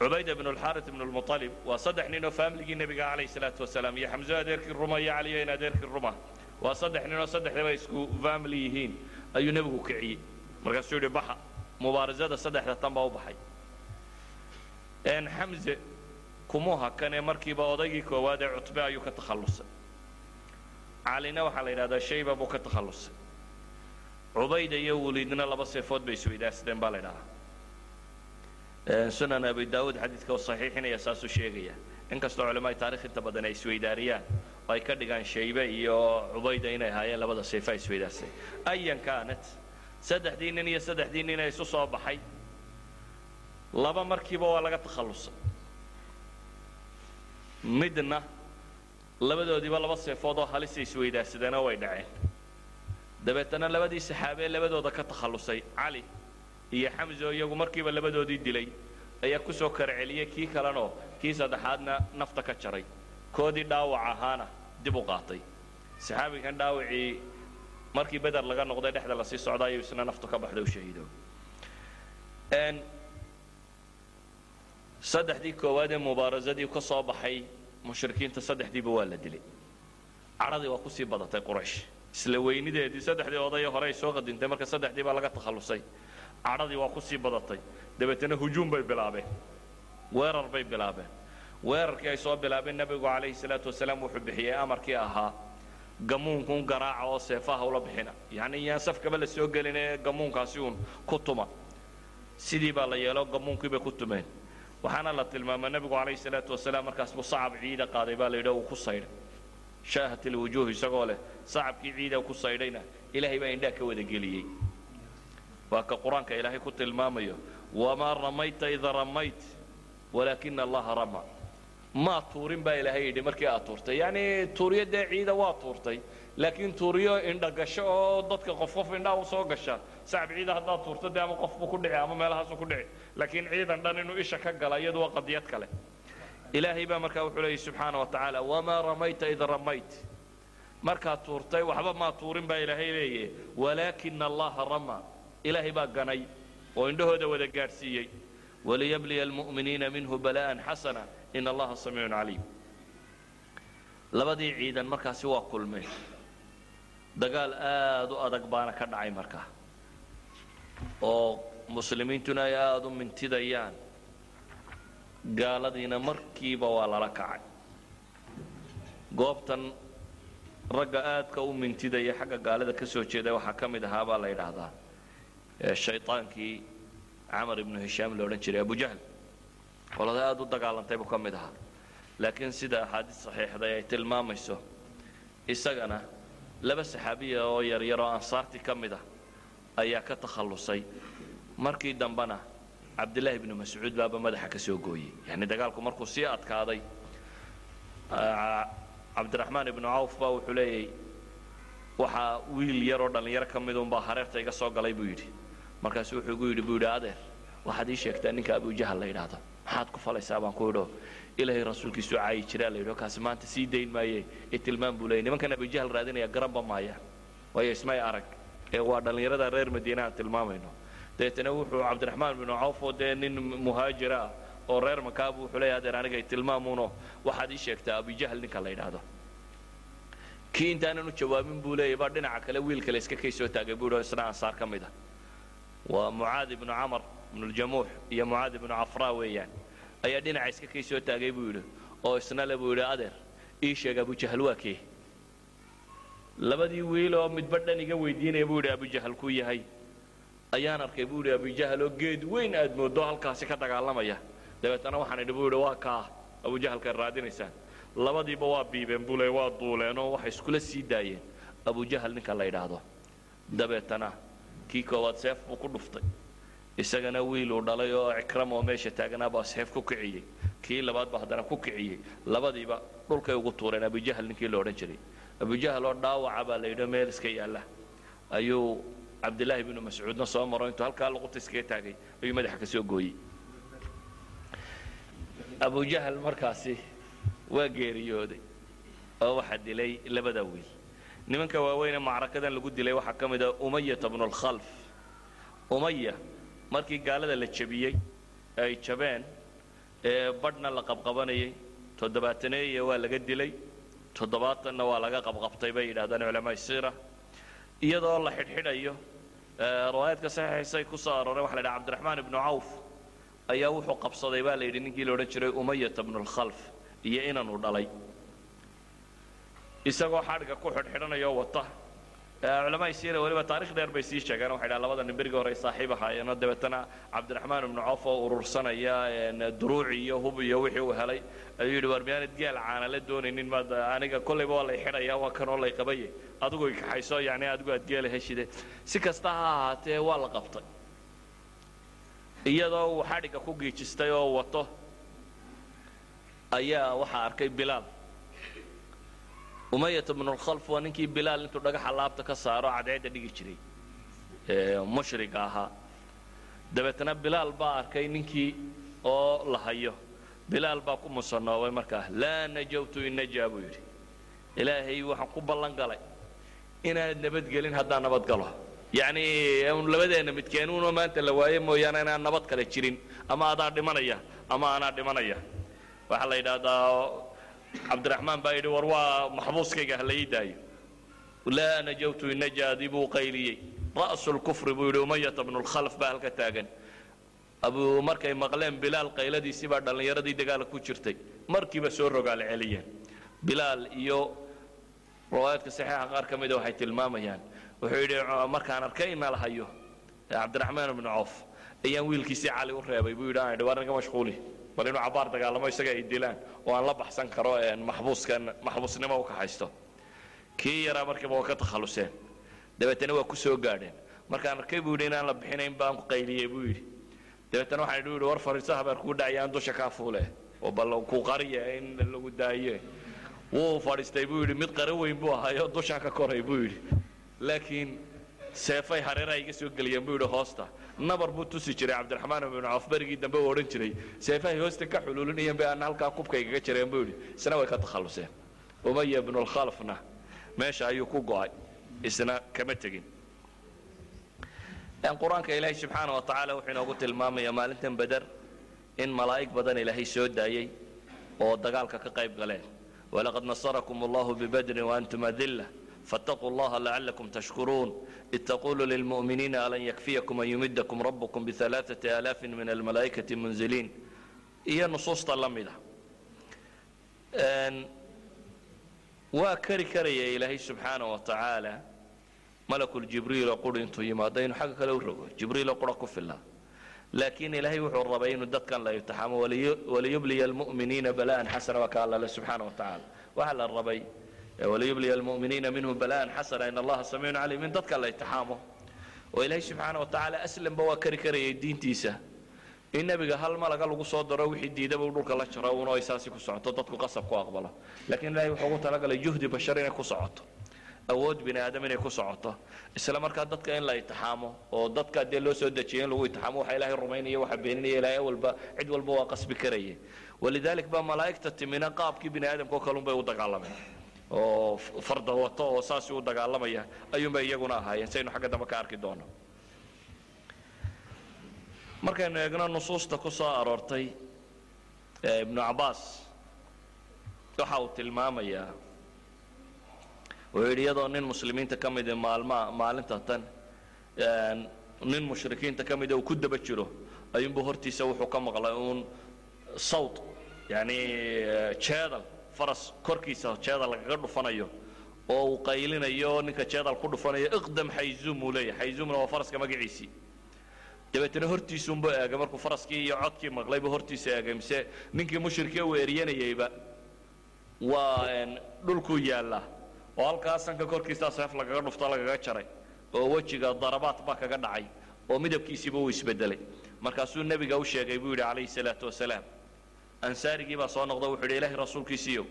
cubayda bnu alxaarit bnu lmualib waa saddex ninoo faamiligii nebiga calayhi salaatu wasalaam iyo xamso adeerkii ruma iyo caliyo adeerkii ruma. Waa saddex ninoo saddexdaba isku faamili yihiin ayuu nebigu kiciyey. Markaasuu yidhi baxa mubaarasada saddexda tan baa u baxay. Xamse kumuu hakanee markiiba odaygii koowaad ee cutbe ayuu ka takhallusay. Calina waxaa la yidhahdaa shayba buu ka takhallusay. Cubayda iyo waliidna laba seefood bay isweydaarsadeen baa la ydhahaa sunan abi daawuud xadiidka oo saxiixinaya saasuu sheegaya. Inkastoo culamaai taarikh inta badan ay isweydaariyaan oo ay ka dhigaan shaybe iyo cubayda inay ahaayeen labada seefa isweydaarsaday ayan kaanat saddexdii nin iyo saddexdii nin ee isu soo baxay. Laba markiiba waa laga takhallusay midna labadoodiiba laba seefood oo halisa isweydaarsadeenoo way dhaceen. Dabeetana labadii saxaabee labadooda ka takhallusay. Cali iyo xamso iyagu markiiba labadoodii dilay ayaa ku soo kara celiyey kii kalenoo kii saddexaadna nafta ka jaray. Koodii dhaawac ahaana dib u qaatay. Saxaabigan dhaawacii markii beder laga noqday dhexda la sii socda ayuu isna naftu ka baxda u shahiido saddexdii koowaad ee mubaarasadii ka soo baxay mushrikiinta saddexdiiba waa la dilay. Cadhadii waa ku sii badatay quraysh. Isla weynideedii saddexdii odayee hore ay soo qadintay marka saddexdii baa laga takhallusay. Cadhadii waa ku sii badatay. Dabeetana hujuum bay bilaabeen. Weerar bay bilaabeen. Weerarkii ay soo bilaabeen nebigu calayhi salaatu wasalaam wuxuu bixiyey amarkii ahaa gamuunkun garaaca oo seefaha ula bixina. Yacni yaan safkaba la soo gelin ee gamuunkaasi uun ku tuma. Sidii baa la yeelo gamuunkii bay ku tumeen. Waxaana la tilmaamaa nebigu calayhi salaatu wasalaam markaas sacab ciida qaaday baa la yidhi uu ku saydhay. Shaahat ilwujuuh isagoo leh sacabkii ciida ku saydhayna ilaahay baa indhaa ka wada geliyey. Waa ka qur'aanka ilaahay ku tilmaamayo wamaa ramayta ida ramayt walaakina allaha rama maa tuurin baa ilaahay yidhi markii aad tuurtay. Yacni tuuryo dee ciida waa tuurtay. Laakiin tuuryo indha gasho oo dadka qof qof indhaa u soo gasha. Sacab ciida haddaad tuurto dee ama qof buu ku dhici ama meelahaasu ku dhici laakiin ciidan dhan inuu isha ka gala iyadu waa qadiyad kale. Ilaahay baa markaa wuxuu leeyay subxaana wa tacaala wamaa ramayta id ramayt markaad tuurtay waxba maa tuurin baa ilaahay leeyahe walaakina allaha rama. Ilaahay baa ganay oo indhahooda wada gaadhsiiyey. Waliyabliya almu'miniina minhu bala'an xasana in allaha samiicun caliim labadii ciidan markaasi waa kulmeen dagaal aad u adag baana ka dhacay markaa oo muslimiintuna ay aada u mintidayaan. Gaaladiina markiiba waa lala kacay. Goobtan ragga aadka u mintidaya xagga gaalada ka soo jeeda waxaa ka mid ahaa baa la yidhaahdaa shayطaankii camar ibnu hishaam la odhan jiray abujahl qolada aada u dagaalantay buu ka mid ahaa laakiin sida axaadiis saxiixday ay tilmaamayso isagana laba saxaabiya oo yaryar oo ansaartii ka mid ah ayaa ka takhallusay. Markii dambena cabdillaahi ibnu mascuud baaba madaxa ka soo gooyey. Yani dagaalku markuu sii adkaaday cabdiraxmaan ibnu cawf baa wuxuu leeyay waxaa wiil yaroo dhallinyaro ka midunbaa hareerta iga soo galay buu yidhi. Markaasu wuxuu igu yidhi buu yidhi adeer waxaad ii sheegtaa ninka abujahal la yidhaahdo maxaad ku falaysaa baan ku idho. Ilaahay rasuulkiisu caayi jiraa la yidho kaasi maanta sii dayn maaye ee tilmaam buu leeyay nimankan abujahal raadinaya garanba maayaan waayo ismay arag ee waa dhallinyarada reer madiine aan tilmaamayno. Dabeetana wuxuu cabdiraxmaan binu cawf oo dee nin muhaajira ah oo reer makaabu wuxuu leeyahay adeer anigay tilmaamuno. Waxaad ii sheegtaa abujahal ninka la yidhaahdo. Kii intaanan u jawaabin buu leeyay baa dhinaca kale wiil kale iska kay soo taagay buu isna ansaar ka mid ah waa mucaad ibnu camar ibnu ljamuux iyo mucaad ibnu cafraa weeyaan. Ayaa dhinaca iska kay soo taagay buu yidhi oo isna le buu yidhi adeer ii sheeg abujahal waa kee labadii wiil oo midba dhan iga weydiinaya buu yidhi abujahal ku yahay. Ayaan arkay buu yidhi abujahal oo geed weyn aad mooddo halkaasi ka dagaalamaya. Dabeetana waxaan idhi buu yidhi waa kaa abujahalkaad raadinaysaan. Labadiiba waa biibeen buu leey waa duuleen oo waxay iskula sii daayeen. Abujahal ninka la yidhaahdo. Dabeetana kii koowaad seef buu ku dhuftay isagana wiil uu dhalay oo cikram oo meesha taaganaa baa seef ku kiciyey. Kii labaad baa haddana ku kiciyey. Labadiiba dhulkay ugu tuureen. Abujahal ninkii la odhan jiray. Abujahal oo dhaawaca baa la yidhi meel iska yaalla. Ayuu cabdillaahi binu mascuudna soo maro intuu halkaa luqunta iskaga taagay ayuu madaxa ka soo gooyey. Abujahal markaasi waa geeriyooday oo waxaa dilay labada wiil. Nimanka waaweynee macrakadan lagu dilay waxaa ka mid ah umayata bnu lkhalf umaya markii gaalada la jebiyey ay jabeen ee badhna la qabqabanayay toddobaataneeya waa laga dilay toddobaatanna waa laga qabqabtay bay yidhahdaan culamaa siira. Iyadoo la xidhxidhayo riwaayaadka saxiixaysay ku soo arooreen waxa la yidhaha cabdiraxmaan ibnu cawf ayaa wuxuu qabsaday baa la yidhi ninkii la odhan jiray umayata bnu lkhalf iyo inanuu dhalay. Isagoo xadhigga ku xidhxidhanayoo wata culamaa siira weliba taarikh dheer bay sii sheegeen. Waxay dhahan labada nin berigii hore ay saaxiib ahaayeenoo dabeetana cabdiraxmaan ibnu cawf oo urursanaya duruuci iyo hub iyo wixii uu helay. Ayuu yidhi war miyaanad geel caana la doonaynin maad aniga kollayba waa lay xidhaya waa kanoo lay qabaye adigu i kaxayso yacni adigu aad geela heshide. Si kasta ha ahaatee waa la qabtay. Iyadoo uu xadhigga ku giijistay oo wato ayaa waxaa arkay bilaal umayata bnulkhalf waa ninkii bilaal intuu dhagaxa laabta ka saaro cadceedda dhigi jiray. Ee mushriga ahaa dabeetana bilaal baa arkay ninkii oo la hayo. Bilaal baa ku musanoobay markaa laa najawtu in najaa buu yidhi. Ilaahay waxaan ku ballan galay inaanad nabadgelin haddaan nabad galo. Yacni labadeenna midkeenuunoo maanta la waaye mooyaane inaan nabad kale jirin. Ama adaa dhimanaya ama anaa dhimanaya. Waxaa la yidhaahdaa cabdiraxmaan baa yidhi war waa maxbuuskayga ha la ii daayo. Laa najawtu inajaadi buu qayliyey. Ra'su lkufri buu yidhi umayata bnu lkhalf baa halka taagan. Abu markay maqleen bilaal qayladiisii baa dhallinyaradii dagaalka ku jirtay. Markiiba soo rogaal celiyeen. Bilaal iyo riwaayaadka saxiixa qaar ka mida waxay tilmaamayaan. Wuxuu yidhi markaan arkay ina la hayo cabdiraxmaan ibnu cawf ayaan wiilkiisii cali u reebay. Buu yidhi aan idhi waar naga mashquuli bal inuu cabaar dagaalamo isaga ay dilaan oo aan la baxsan karo maxbuuskan maxbuusnimo u kaxaysto kii yaraa markiiba waa ka takhalluseen dabeetana waa ku soo gaadheen. Markaan arkay buu yidhi inaan la bixinayn baan qayliyey buu yidhi. Dabeetana waxaan idhi war fariiso habeer kuu dhacaya aan dusha kaa fuule oo bal ku qariya in lagu daaye. Wuu fadhiistay buu yidhi mid qara weyn buu ahaayoo dushaan ka koray buu yidhi. Laakiin seefay hareeraha iga soo geliyeen buu yidhi hoosta nabar buu tusi jiray. Cabdiraxmaan ibnu cawf berigii dambe uu odhan jiray. Seefahay hoosta ka xuluulinayeen bay ana halkaa kubkaygaga jireen buu yidhi. Isna way ka takhalluseen umaya ibnu lkhalfna meesha ayuu ku go'ay. Isna kama tegin. Qur'aanka ilaahay subxaana wa tacaala wuxuu inoogu tilmaamayaa maalintan beder in malaa'ig badan ilaahay soo daayey oo dagaalka ka qayb galeen. Walaqad nasarakum allahu bibadrin waantum adilla فاتقوا الله لعلكم تشكرون إذ تقول للمؤمنين ألن يكفيكم أن يمدكم ربكم بثلاثة آلاف من الملائكة منزلين إيا نصوص تلمدة وكري كري إلهي سبحانه وتعالى ملك الجبريل قل انتو يمادين حق لو رغو جبريل قل في الله لكن إلهي وحو الربعين دد كان لا يتحام وليبلي المؤمنين بلاء حسنا وكان الله سبحانه وتعالى وعلى الربعين waliyubliya almu'miniina minhu bala'an xasana in allaha samiicun caliim in dadka la intixaamo oo ilaahay subxaana watacaala aslanba waa kari karayay diintiisa in nebiga hal malaga lagu soo daro wixii diidaba u dhulka la jaro uun oo ay saasi ku socoto dadku qasab ku aqbalo laakiin ilaahay wuxuu ugu talagalay juhdi bashar inay ku socoto awood bini aadam inay ku socoto isla markaa dadka in la intixaamo oo dadka dee loo soo dejiyay in lagu intixaamo waxa ilaahay rumaynaya waxa beeninaya ilaahay walba cid walba waa qasbi karaya walidalik baa malaa'igta timina qaabkii bini aadamka oo kalunbay u dagaalameen oo farda wato oo saasi u dagaalamaya ayuunbay iyaguna ahaayeen saynu xagga dambe ka arki doono. Markaynu eegno nusuusta ku soo aroortay ibnu cabbaas waxa uu tilmaamayaa wuxuu yidhi iyadoo nin muslimiinta ka midi maalmaa maalinta tan nin mushrikiinta ka mida uu ku daba jiro ayuunbuu hortiisa wuxuu ka maqlay uun sawt yacni jeedal faras korkiisa jeedal lagaga dhufanayo oo uu qaylinayo ninka jeedal ku dhufanayo iqdam xayzuum uu leeyahay. Xayzuumna waa faraska magaciisii dabeetana hortiisuunbuu eegay markuu faraskii iyo codkii maqlaybu hortiisa eegay mise ninkii mushrikee uu eryanayayba waa dhulkuu yaallaa oo halkaa sanka korkiisaa seef lagaga dhufto lagaga jaray oo wejiga darabaad baa kaga dhacay oo midabkiisiiba uu isbedelay. Markaasuu nebiga u sheegay buu yidhi calayhi salaatu wasalaam ansaarigii baa soo noqda wuxuu yidhi ilaahay rasuulkiisiiyo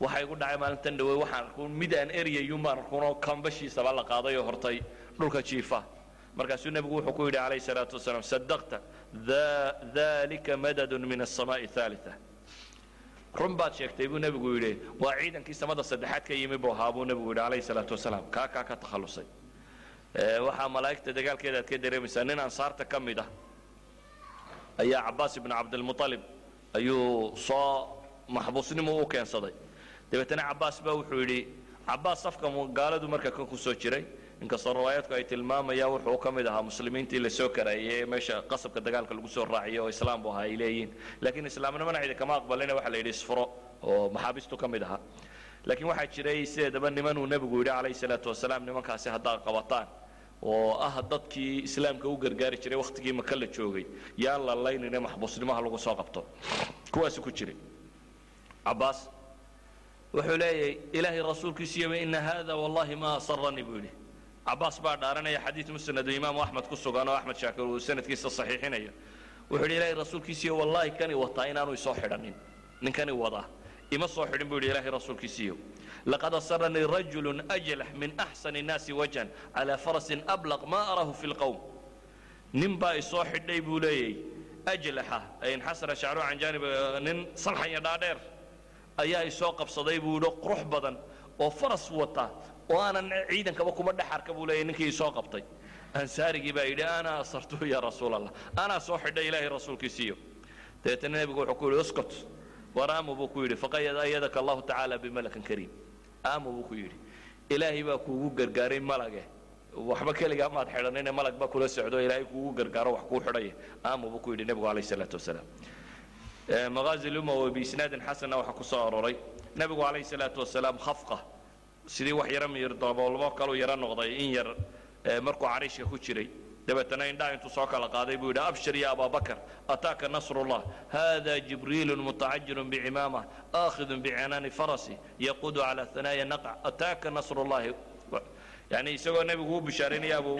waxa igu dhacay maalintan dhawey waxaan arkuun mid aan eryayuun baan arkuunoo kambashiisaba la qaaday oo hortay dhulka jiifa. Markaasuu nebigu wuxuu ku yidhi calayhi salaatu wasalaam sadaqta dalika madadun min asamaa'i haalia run baad sheegtay buu nebigu yidhi waa ciidankii samada saddexaad ka yimi buu ahaa buu nebigu yidhi calayhi salaatu wasalaam kaa kaa ka takhallusay. Waxaa malaa'igta dagaalkeeda aad ka dareemaysaa nin ansaarta ka mid ah ayaa cabaas ibnu cabdilmualib ayuu soo maxbuusnimo u keensaday. Dabeetana cabaas baa wuxuu yidhi cabaas safka gaaladu marka kan ku jiray inkastoo riwaayadku ay tilmaamayaan wuxuu ka mid ahaa muslimiintii la soo karaayey ee meesha qasabka dagaalka lagu soo raaciyay oo islaam buu ahaa ay leeyihiin. Laakiin islaamnimana cidi kama aqbalina waxa la yidhi isfuro oo maxaabistu ka mid ahaa. Laakiin waxaa jiray sideedaba nimanuu nebigu yidhi calayhi salaatu wasalaam nimankaasi haddaad qabataan oo ah dadkii islaamka u gargaari jiray wakhtigii maka la joogay. Yaan la laynine maxbuusnimaha lagu soo qabto. Kuwaasi ku jiray cabaas wuxuu leeyahay ilaahay rasuulkiisiiyo ina hada wallahi ma asaranii buu yidhi. Cabaas baa dhaaranaya xadiid musnadu imaamu axmed ku sugan oo axmed shaakir uu sanadkiisa saxiixinayo. Wuxuu yidhi ilaahay rasuulkiisiiyo wallaahi kani wataa inaanu isoo xidhanin. Ninkani wadaa ima soo xidhin buu yidhi ilaahay rasuulkiisiiyo laqad asaranii rajulu ajlax min axsani الnaasi wajhan calى farasin ablaq ma arahu fi اlqowm nin baa isoo xidhay buu leeyay ajlaxa inxasara shacru can janib nin salxanya dhaadheer ayaa isoo qabsaday buu yidhi qurux badan oo faras wata oo aanan ciidankaba kuma dhex arka buu leeyay ninkii isoo qabtay ansaarigii baa yidhi ana asartuhu ya rasuul allah anaa soo xidhay ilaahay rasuulkiisiiyo dabeetana nebigu wuxuu ku yidhi uskut war aamu buu ku yidhi faqad ayadaka allahu tacaala bimalakin kariim. Aamu buu ku yidhi ilaahay baa kuugu gargaaray malage waxba keligaa maad xidhanine malag baa kula socdo ilaahay kuugu gargaaro wax kuu xidhaya aamu buu ku yidhi nebigu calayhi salaatu wasalaam. Maqaazi lumawi biisnaadin xasana waxaa ku soo aroray nebigu calayhi salaatu wasalaam khafqa sidii wax yaro miyir daboolmo kaluu yaro noqday in yar markuu cariishka ku jiray dabeetana indhaa intuu soo kala qaaday buu yidhi abshir ya abaa bakr ataaka nasrullah hada jibriilu mutacajilun bicimaamah aakhidun bicinaani farasi yaqudu cala hanaaya naqc ataaka nasrullahi yani isagoo nebigu u bishaaraynaya abu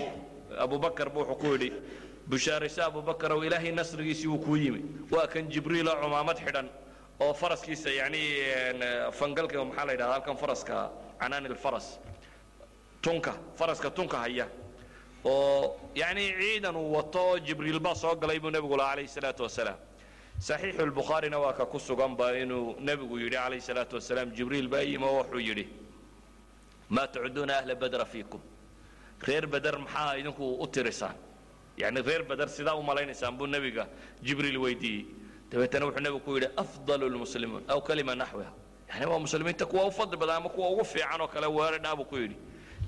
abubakar bu wuxuu ku yidhi bishaarayso abubakarow ilaahay nasrigiisii wuu kuu yimi. Waa kan jibriiloo cumaamad xidhan oo faraskiisa yani fangalka maxaa la yidhahda halkan faraska canaani tunka faraska tunka haya oo yani ciidan uu wato jibriil baa soo galay buu nebigu laha calayhi salaatu wasalaam. Saxiixu lbukhaarina waa ka ku suganba inuu nebigu yidhi calayhi salaatu wasalaam jibriil baa yimi oo wuxuu yidhi maa tacuduuna ahla badra fiikum. Reer beder maxaa idinku u tirisaan? Yani reer beder sidaa u malaynaysaan buu nebiga jibriil weydiiyey. Dabeetana wuxuu nebigu ku yidhi afdalu lmuslimuun aw kalima naxwiha yani waa muslimiinta kuwa u fadli badan ama kuwa ugu fiican oo kale weeradhaa buu ku yidhi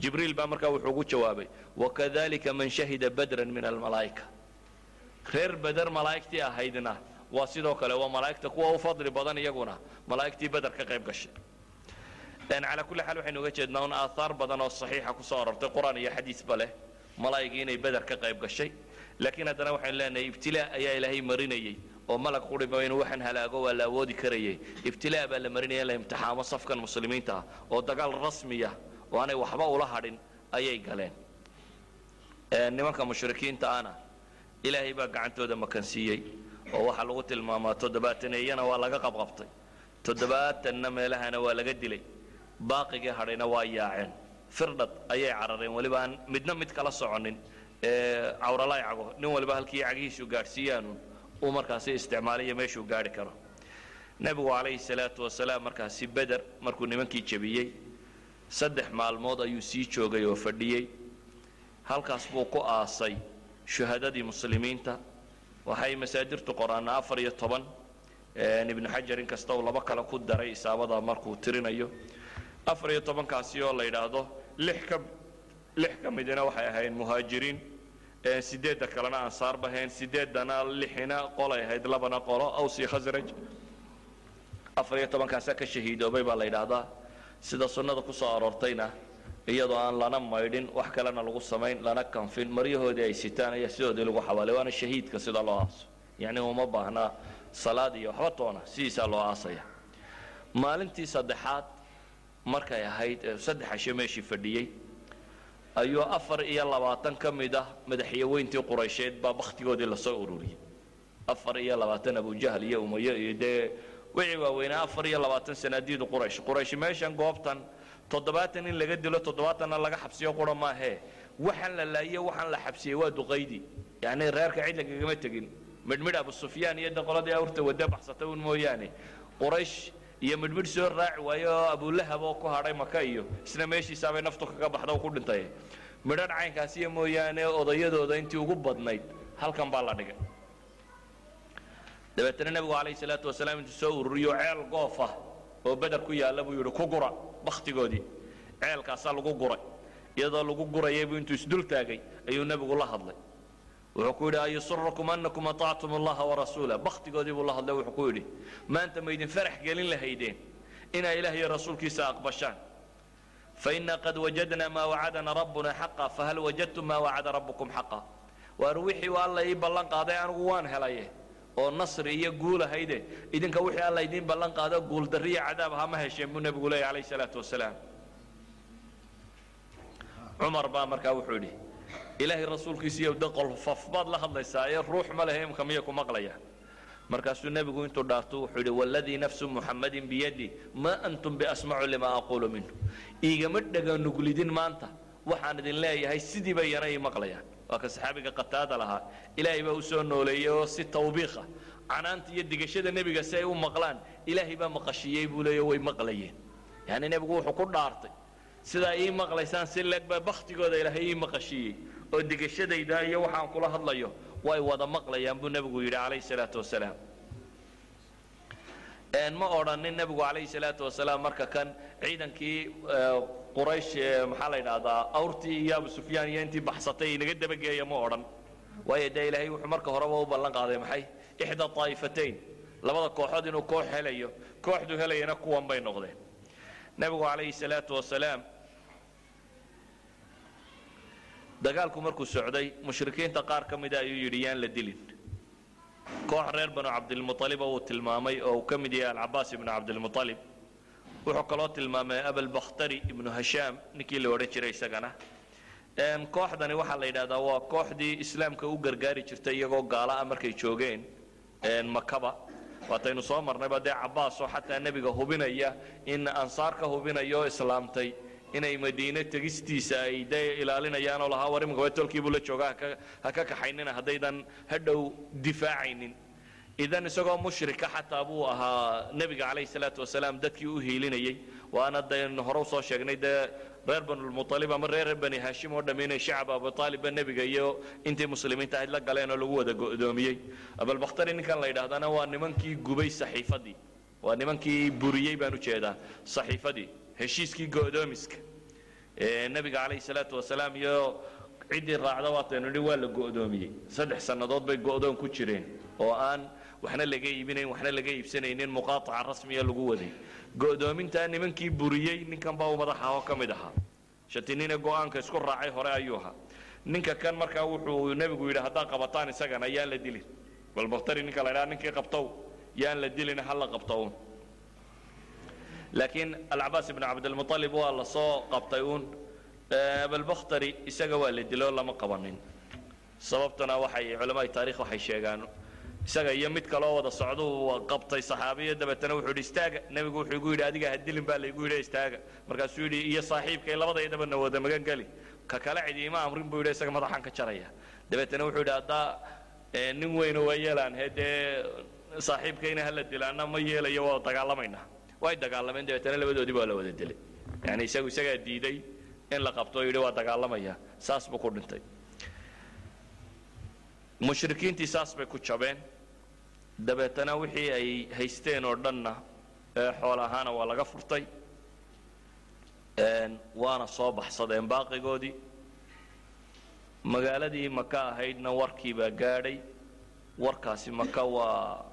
jibriil baa markaa wuxuu ugu jawaabay wakadalika man shahida badran min almalaa'ika. Reer beder malaa'igtii ahaydna waa sidoo kale waa malaa'igta kuwa u fadli badan iyaguna malaa'igtii beder ka qayb gashay. Calaa kulli xaal waxaynu uga jeednaa un aathaar badan oo saxiixa ku soo arortay qur'aan iyo xadiisba leh malaa'igii inay beder ka qayb gashay. Laakiin haddana waxaynu leenahay ibtilaa ayaa ilaahay marinayey oo malag quriba inuu waxaan halaago waa la awoodi karayay. Ibtilaa baa la marinaya in la imtixaamo safkan muslimiinta ah oo dagaal rasmiya oo aanay waxba ula hadhin ayay galeen. Nimanka mushrikiinta ana ilaahay baa gacantooda makansiiyey oo waxaa lagu tilmaamaa toddobaataneyana waa laga qabqabtay. Toddobaatanna meelahana waa laga dilay. Baaqigii hadhayna waa yaaceen. Firdhad ayay carareen weliba aan midna mid kala soconin. Cawralay cago nin waliba halkii cagihiisu gaadhsiiyaanu uu markaasi isticmaalayo meeshuu gaadhi karo. Nebigu calayhi salaatu wasalaam markaasi beder markuu nimankii jebiyey saddex maalmood ayuu sii joogay oo fadhiyey. Halkaas buu ku aasay shuhadadii muslimiinta. Waxay masaadirtu qoraana afar iyo toban. Ibnu xajar in uu laba kale ku daray isaabada markuu tirinayo. Afar iyo tobankaasi oo la yidhaahdo lix ka midina waxay ahayd muhaajiriin. Sideedda kalena ansaar bahayn sideeddana lixina qolay ahayd labana qolo awsi khasraj. Afar iyo tobankaasaa ka shahiidoobay baa la yidhaahdaa sida sunnada ku soo aroortayna iyadoo aan lana maydhin wax kalena lagu samayn lana kanfin maryahoodii ay sitaan ayaa sidoodii lagu xabaalay waana shahiidka sida loo aaso. Yacni uma baahnaa salaad iyo waxba toona sidiisaa loo aasaya. Maalintii saddexaad markay ahayd saddex ashe meeshii fadhiyey ayuu afar iyo labaatan ka mid ah madaxyaweyntii quraysheed baa bakhtigoodii la soo ururiyey. Afar iyo labaatan abujahl iyo umayo iyo dee wixii waaweynaa afar iyo labaatan sanaadiidu quraysh. Quraysh meeshan goobtan toddobaatan in laga dilo toddobaatanna laga xabsiyo qura maahee waxaan la laaye waxaan la xabsiyey waa duqaydii yani reerka cid lagagama tegin. Midhmidh abu sufyaan iyo qoladii awrta wadda baxsatay un mooyaane. Quraysh iyo midhmidh soo raaci waayo oo abulahab oo ku hadhay maka iyo isna meeshiisaabay naftu kaga baxda ku dhintay. Midhan mooyaane odayadooda intii ugu badnayd halkan baa la dhigay dabeetana nebigu calayhi salaatu wasalaam intuu soo ururiyo ceel goof ah oo beder ku yaalla buu yidhi ku gura bakhtigoodii ceelkaasaa lagu guray. Iyadoo lagu gurayaybu intuu isdul taagay ayuu nebigu la hadlay. Wuxuu ku yidhi ayusurakum anakum aطactum allaha warasuula bakhtigoodii buu la hadlay wuxuu ku yidhi maanta maydin farax gelin lahaydeen inaa ilaah rasuulkiisa aqbashaan. Faina qad wajadna maa wacadana rabbuna xaqa fahal wajadtum maa wacada rabbukum xaqa. Waar wixii alla ii ballan qaaday anigu waan helaye oo nasri iyo guul ahayde idinka wixii alla idiin ballan qaado guuldarriyo cadaab hama hesheen buu nebigu leeyay calayh salaatu wasalaam cumar baa markaa wuxuu yidhi ilaahay rasuulkiisiiyo de qolfaf baad la hadlaysaa ee ruux ma imka miya ku maqlaya. Markaasuu nebigu intuu dhaarto wuxuu yidhi waladii nafsu muxammadin biyadi maa antum biasmacu limaa aquulu minhu. Iigama dhaganuglidin maanta waxaan idin leeyahay sidiiba yana ii maqlayaan waa ka saxaabiga qataada lahaa. Ilaahay baa u soo nooleeyey oo si tawbiiqa canaanta iyo digashada nebiga si ay u maqlaan ilaahay baa maqashiiyey buu leeyo way maqlayeen. Yani nebigu wuxuu ku dhaartay. Sidaa ii maqlaysaan si leeg baa bakhtigooda ilaahay ii maqashiiyey oo digashadayda iyo waxaan kula hadlayo way wada maqlayaan buu nebigu yidhi calayhi salaatu wasalaam. Ma odhanin nebigu calayhi salaatu wasalaam marka kan ciidankii quraysh maxaa la yidhaahdaa awrtii iyo abu sufyaan iyo intii baxsatay inaga dabageeya ma odhan. Waayo dee ilaahay wuxuu marka horeba u ballan qaaday maxay? Ixda taa'ifatayn. Labada kooxood inuu koox helayo kooxdu helayana kuwan bay noqdeen. Nebigu calayhi salaatu wasalaam dagaalku markuu socday mushrikiinta qaar ka mida ayuu yidhi yaan la dilin. Koox reer banu cabdilmualiba uu tilmaamay oo uu ka mid yahay alcabaas ibnu cabdilmualib wuxuu kaloo tilmaamay abalbakhtari ibnu hashaam ninkii la odhan jiray isagana. Kooxdani waxaa la yidhahdaa waa kooxdii islaamka u gargaari jirtay iyagoo gaala ah markay joogeen makaba waataynu soo marnayba dee cabaas oo xataa nebiga hubinaya in ansaar ka hubinaya islaamtay inay madiine tegistiisa ay dee ilaalinayaan oo lahaa war iminka tolkiibuu la jooga ha ka kaxaynina haddaydan hadhow difaacaynin idan isagoo mushrika xataa buu ahaa nebiga calayhi salaatu wasalaam dadkii u hiilinayey waana daynu hore u soo sheegnay dee reer banulmualib ama reer bani haashim oo dhamm inay shacab abuaalibba nebiga iyo intii muslimiinta ahayd la galeen oo lagu wada go'doomiyey. Abalbakhtari ninkan la yidhahdana waa nimankii gubay saxiifadii. Waa nimankii buriyey baan u jeedaa saxiifadii heshiiskii go'doomiska. Nebiga calayhi salaatu wasalaam iyo ciddii raacda waataynu nidhi waa la go'doomiyey. Saddex sannadood bay go'doon ku jireen oo aan waxna laga iibinayn waxna laga iibsanaynin muqaataca rasmiya lagu waday. Go'doomintaa nimankii buriyey ninkan baa uu madaxa oo ka mid ahaa. Shatinina go'aanka isku raacay hore ayuu ahaa. Ninka kan markaa wuxuu nebigu yidhi haddaad qabataan isagana yaan la dilin. Bal ninka la ydhaha ninkii qabtow yaan la dilin ha la qabto uun laakiin alcabaas ibnu cabdilmualib waa la qabtay uun. Abalbakhtari isaga waa la dilo lama qabanin. Sababtuna waxay culamaai taarikh waxay sheegaan isaga iyo mid kaloo wada socduu qabtay saxaabiyo dabeetana wuxuu yidhi istaaga. Nebigu wuxuu igu yidhi adiga ha dilin baa laygu yidhi istaaga. Markaasuu yidhi iyo saaxiibkay labadaydaba na wada magan geli ka kale cidi ima amrin buu yidhi isaga madaxaan ka jaraya. Dabeetana wuxuu yidhi haddaa nin weyno waa yeelaan he dee saaxiibkayna hala dilaana ma yeelayo waa dagaalamaynaa. Way dagaalameen dabeetana labadoodii baa la wada dilay. Yani isagu isagaa diiday in la qabto o yidhi waa dagaalamaya. Saas buu ku dhintay. Mushrikiintii saas bay ku jabeen dabeetana wixii ay haysteen oo dhanna xool ahaana waa laga furtay waana soo baxsadeen baaqigoodii. Magaaladii maka ahaydna warkii baa gaadhay. Warkaasi maka waa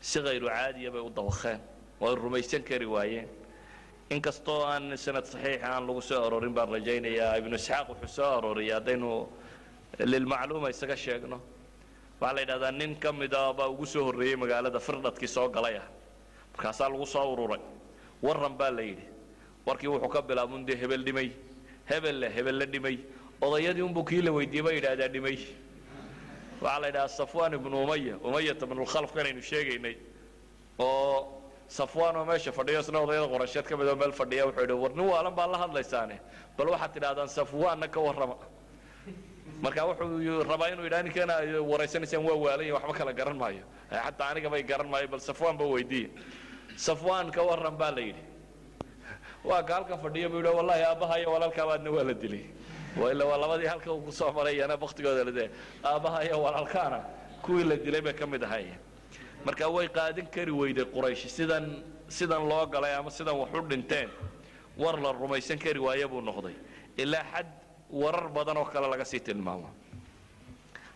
si khayru caadiya bay u dawakeen way rumaysan kari waayeen. Inkastoo aan sanad saxiixa aan lagu soo arorin baan rajaynayaa ibnu isxaaq wuxuu soo arooriyay haddaynu lilmacluuma isaga sheegno waxaa la yidhahdaa nin ka mida baa ugu soo horreeyey magaalada firdhadkii soo galay ah markaasaa lagu soo ururay. Warran baa la yidhi warkii wuxuu ka bilaabun dee hebel dhimay. Hebelle hebelle dhimay. Odayadii unbuu kii la weydiiyey baa yidhahdaa dhimay. Waxaa la yidhahdaa safwan ibnu umaya umayata bnulkhalf kanaynu sheegaynay oo safwaan oo meesha fadhiyo isna odayada qorasheed ka mid oo meel fadhiya. Wuxuu yidhi war nin waalan baa la hadlaysaane bal waxaad tidhahdaan safwaanna ka warrama marka wuxuu rabaa inuu yidhaha ninkeena ay waraysanaysaan waa waalan yahin waxba kala garan maayo. Xataa aniga bay garan maayo bal safwaan ba weydiiye safwaan ka warran baa la yidhi. Waa ka halkan fadhiyo buu yidhi wallahi aabbaha iyo walaalkaabaadna waa la dilay. Ila waa labadii halka uu ku soo maray iyana baktigooda lade aabbaha iyo walaalkaana kuwii la dilay bay ka mid ahaayeen marka way qaadin kari weyday quraysh sidan sidan loo galay ama sidan wax u dhinteen war la rumaysan kari waaye buu noqday. Ilaa xad warar badan oo kale laga sii tilmaamo.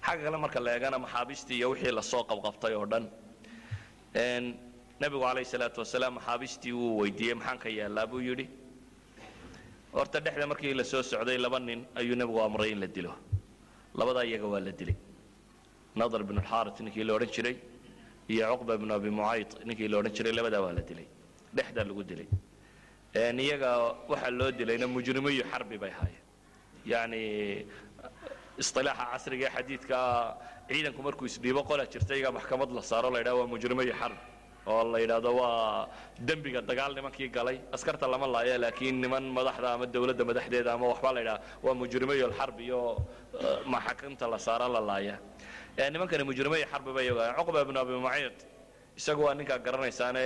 Xagga kale marka la eegana maxaabiistii iyo wixii la soo qabqabtay oo dhan nebigu calayh salaatu wasalaam maxaabiistii wuu weydiiyey maxaan ka yaallaa? buu yidhi. Horta dhexda markii la soo socday laba nin ayuu nebigu amray in la dilo. Labadaa iyaga waa la dilay. Nadar bnu alxaarit ninkii la odhan jiray iyo cuqba bnu abi mucayd ninkii la odhan jiray labadaa waa la dilay. Dhexdaa lagu dilay. Iyaga waxaa loo dilayna mujrimiyo xarbi bay ahaayeen yacni isilaaxa casriga ee xadiidka ciidanku markuu isdhiibo qola jirta iyagaa maxkamad la saaro la yidhaha waa mujrimiyo xarbi oo la yidhaahdo waa dembiga dagaal nimankii galay askarta lama laaya laakiin niman madaxda ama dawladda madaxdeeda ama waxbaa la yidhaha waa mujrimayo alxarb iyo maxakamta la saara la laaya. Nimankani mujrimayo xarbi bay ogaayeen. Cuqba ibnu abi muciid isagu waa ninkaa garanaysaane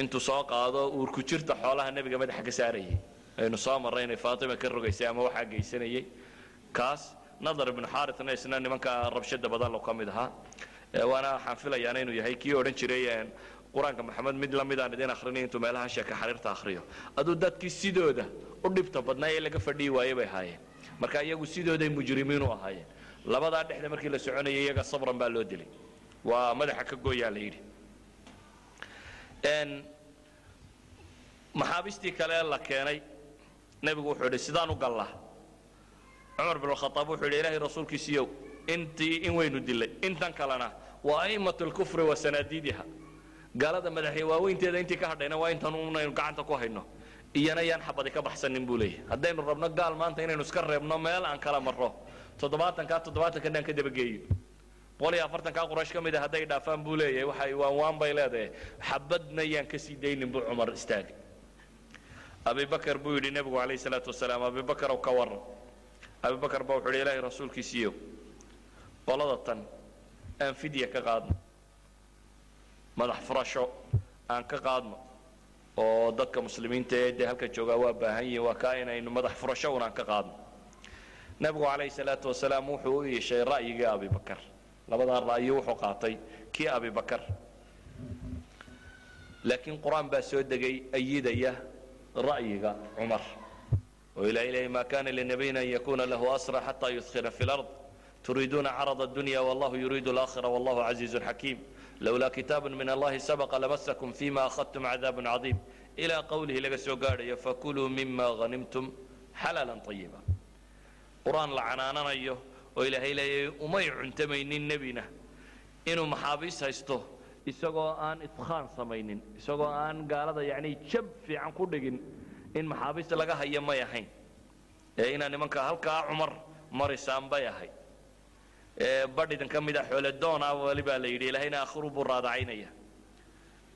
intuu soo qaado uurku jirta xoolaha nebiga madaxa ka saarayay aynu soo marray inay faatima ka rogaysay ama waxaa geysanayay. Kaas nadar ibnu xaaritna isna nimanka rabshada badan lo ka mid ahaa waana waxaan filayaana inuu yahay kii odhan jiray qur'aanka maxamed mid la midaan idin akrinay intuu meelaha sheeka xariirta akhriyo. Aduu dadkii sidooda u dhibta badnaa ee laga fadhiyi waaye bay ahaayeen. Marka iyagu sidooday mujrimiin u ahaayeen. Labadaa dhexda markii la soconayay iyaga sabran baa loo dilay. Waa madaxa ka gooyaa la yidhi. Maxaabiistii kale la keenay nebigu wuxuu yidhi sidaan u gallaa. Cumar bin khaaab wuxuu yidhi ilaahay rasuulkiisiiyow intii in waynu dilay intan kalena waa a'immatu lkufri wa sanaadiidiha. Gaalada madaxya waaweynteeda intii ka hadhayna waa intan unaynu gacanta ku hayno. Iyana yaan xabadi ka baxsanin buu leeyahy haddaynu rabno gaal maanta inaynu iska reebno meel aan kala marro. Toddobaatankaa toddobaatanka dhan ka dabageeyo boqol iyo afartankaa quraysh ka mid a hadday dhaafaan buu leeyahay. Waxay waan waan bay leedahay. Xabadna yaan ka sii daynin buu cumar istaagay abibakar buu yidhi nebigu calayhi salaatu wasalaam abibakarow ka warran. Abibakar baa wuxuu yidhi ilaahay rasuulkiisiiyow qolada tan aan fidya ka qaadno madax furasho aan ka qaadno oo dadka muslimiinta ee dee halka joogaa waa baahan yihiin waa kaa inaynu madax furasho un aan ka qaadno. Nebigu calayhi salaatu wasalaam wuxuu u iishay ra'yigii abibakar labadaa ra'yi wuxuu qaatay kii abibakar laakiin qur'aan baa soo degay ayidaya ra'yiga cumar oo ilahay leeyay ma kana linabiyin an yakuna lahu asra xataa yudkhira fi lard turiiduuna carad addunya wallahu yuriidu alaakhira wallahu casiizun xakiim lowlaa kitaabu min allahi sabaqa lamasakum fima akhadtum cadaabun cadiim. Ilaa qowlihi laga soo gaadhayo fakuluu mima hanimtum xalaalan ayiba qur'aan la canaananayo oo ilaahay leeyay umay cuntamaynin nebina. Inuu maxaabiis haysto isagoo aan idkhaan samaynin isagoo aan gaalada yacni jab fiican ku dhigin in maxaabiista laga haya may ahayn. Ee inaa nimanka halkaa cumar marisaan bay ahay. Badhidan ka mid a xooladoona wali baa la yidhi ilaahayna aakhiru buu raadacaynaya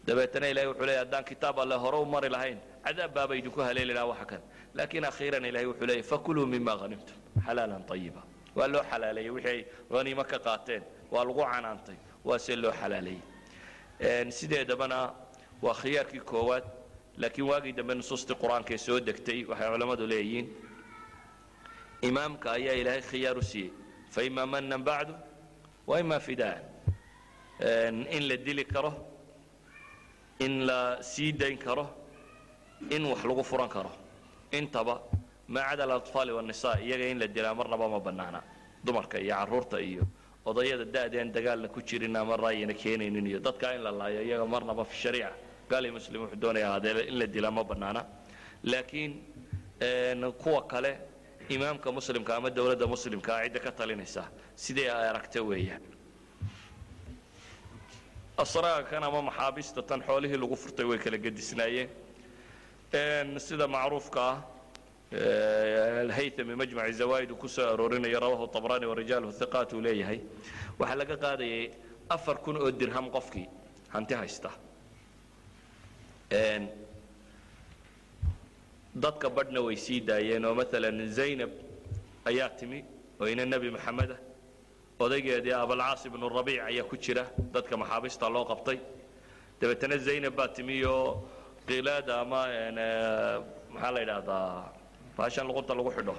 dabeetana ilahay wuxuu leeyahy haddaan kitaab alle hore u mari lahayn cadaab baaba idinku haleeli lahaa waxa kan laakiin akhiiran ilahay wuxuu leeyahy fakuluu mima hanimtum xalaalan ayiba waa loo xalaaleeyey wixii ay haniimo ka qaateen waa lagu canaantay waa see loo xalaaleeyey sideedabana waa khiyaarkii koowaad. Laakiin waagii dambe nusuustii qur'aanka ee soo degtay waxay culammadu leeyihiin imaamka ayaa ilaahay khiyaar u siiyey faima manan bacdu wa ima fidaan. In la dili karo in la sii dayn karo in wax lagu furan karo. Intaba maa cada alatfaali wannisa iyaga in la dilaa marnaba ma bannaana. Dumarka iyo carruurta iyo odayada da'deen dagaalna ku jirin ama raayina keenaynin iyo dadkaa in la laayo iyaga marnaba fi shariica. Gaali muslim wuxuu doonaya ahaadee in la dilaa ma bannaana. Laakiin kuwa kale imaamka muslimka ama dowladda muslimkaa cidda ka talinaysa. Sidii ay aragta weeyaan asraagan ama maxaabiista tan xoolihii lagu furtay way kala gedisnaayeen. Sida macruufka ah alhaythami majmaci zawaa'id uu ku soo aroorinayo rawahu tabrani warijaaluhu hiqaat uu leeyahay waxaa laga qaadayay afar kun oo dirham qofkii hanti haysta dadka badhna way sii daayeen oo maalan zaynab ayaa timi oo ina nebi maxameda odaygeedii abalcaas ibnu rabiic ayaa ku jira dadka maxaabiista loo qabtay dabeetana zaynab baa timi oo qilaada ama maxaa la yidhaahdaa baashan luqunta lagu xidho.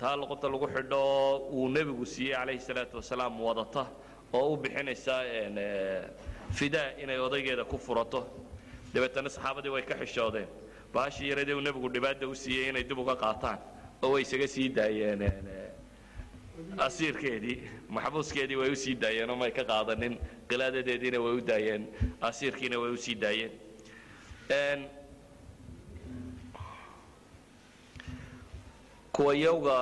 Taa luqunta lagu xidho uu nebigu siiyey calayhi salaatu wasalaam wadata oo u bixinaysa fidaa inay odaygeeda ku furato. Dabeetana saxaabadii way ka xishoodeen. Baashii yaradii uu nebigu dhibaata u siiyey inay dib uga qaataan oo way isaga sii daayeen asiirkeedii maxbuuskeedii way u sii daayeen oo may ka qaadanin qilaadadeediina way u daayeen asiirkiina way u sii daayeen kuwa yowga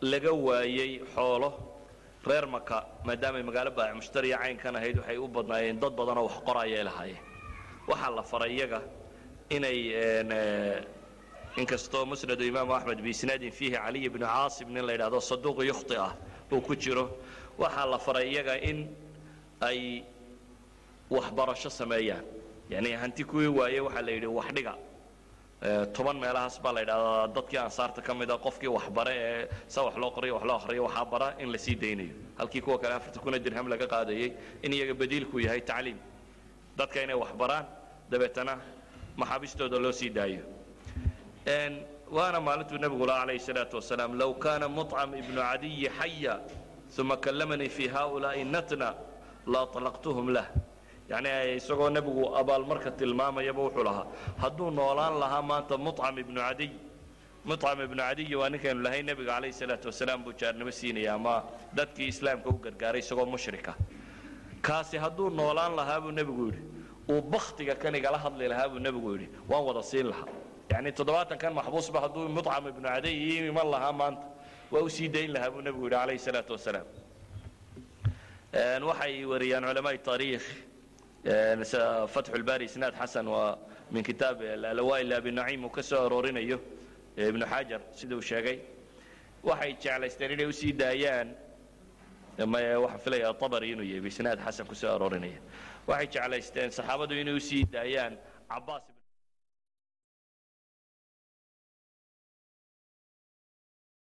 laga waayey xoolo reer maka maadaamay magaalo baac mushtariya caynkan ahayd waxay u badnaayeen dad badanoo wax qorayay lahaayeen. Waxaa la faray iyaga inay inkastoo musnadu imaamu axmed biisnaadin fiihi caliy bnu caasim nin la yidhahdo saduuq yukhti ah uu ku jiro. Waxaa la faray iyaga in ay waxbarasho sameeyaan. Yani hanti kuwii waaye waxaa la yidhi wax dhiga toban meelahaas baa la yidhahdaa dadkii ansaarta ka mida ah qofkii waxbare ee sa wax loo qoriyo wax loo akhriyo waxaa bara in la sii daynayo. Halkii kuwa kale afarta kuna dirham laga qaadayey in iyaga badiilku yahay tacliim. Dadka inay waxbaraan dabeetana maxaabistooda loo sii daayo. Waana maalintuu nebigu laha calayhi salaatu wasalaam low kaana mucam ibnu cadiyi xaya uma kallamanii fii haaulaa'i natna laaطalaqtuhum lah yani isagoo nebigu abaalmarka tilmaamayaba wuxuu lahaa hadduu noolaan lahaa maanta mucam ibnu cadiy. Mucam ibnu cadiy waa ninkaynu lahay nebiga calayhi salaatu wasalaam buu jaarnimo siinaya ama dadkii islaamka u gargaaray isagoo mushrika. Kaasi hadduu noolaan lahaa buu nebigu yidhi. Uu baktiga kan igala hadli lahaa buu nebigu yidhi waan wada siin lahaa. Yani toddobaatan kan maxbuusba hadduu mucam ibnu cadiy ii iman lahaa maanta waa u sii dayn lahaa buu nebigu yidhi calayhi salaatu wasalaam. Waxay wariyaan culamaai taariikh Eh, fatxulbaari snaad xasan waa min kitaab eh, alawaa'il abi naciim uu ka soo aroorinayo eh, ibnu xajar sida uu sheegay. Waxay jeclaysteen inay u sii daayaan waxaan filaya abari inuu yebi snaad xasan ku soo aroorinaya waxay jeclaysteen saxaabadu inay u sii daayaan cabaas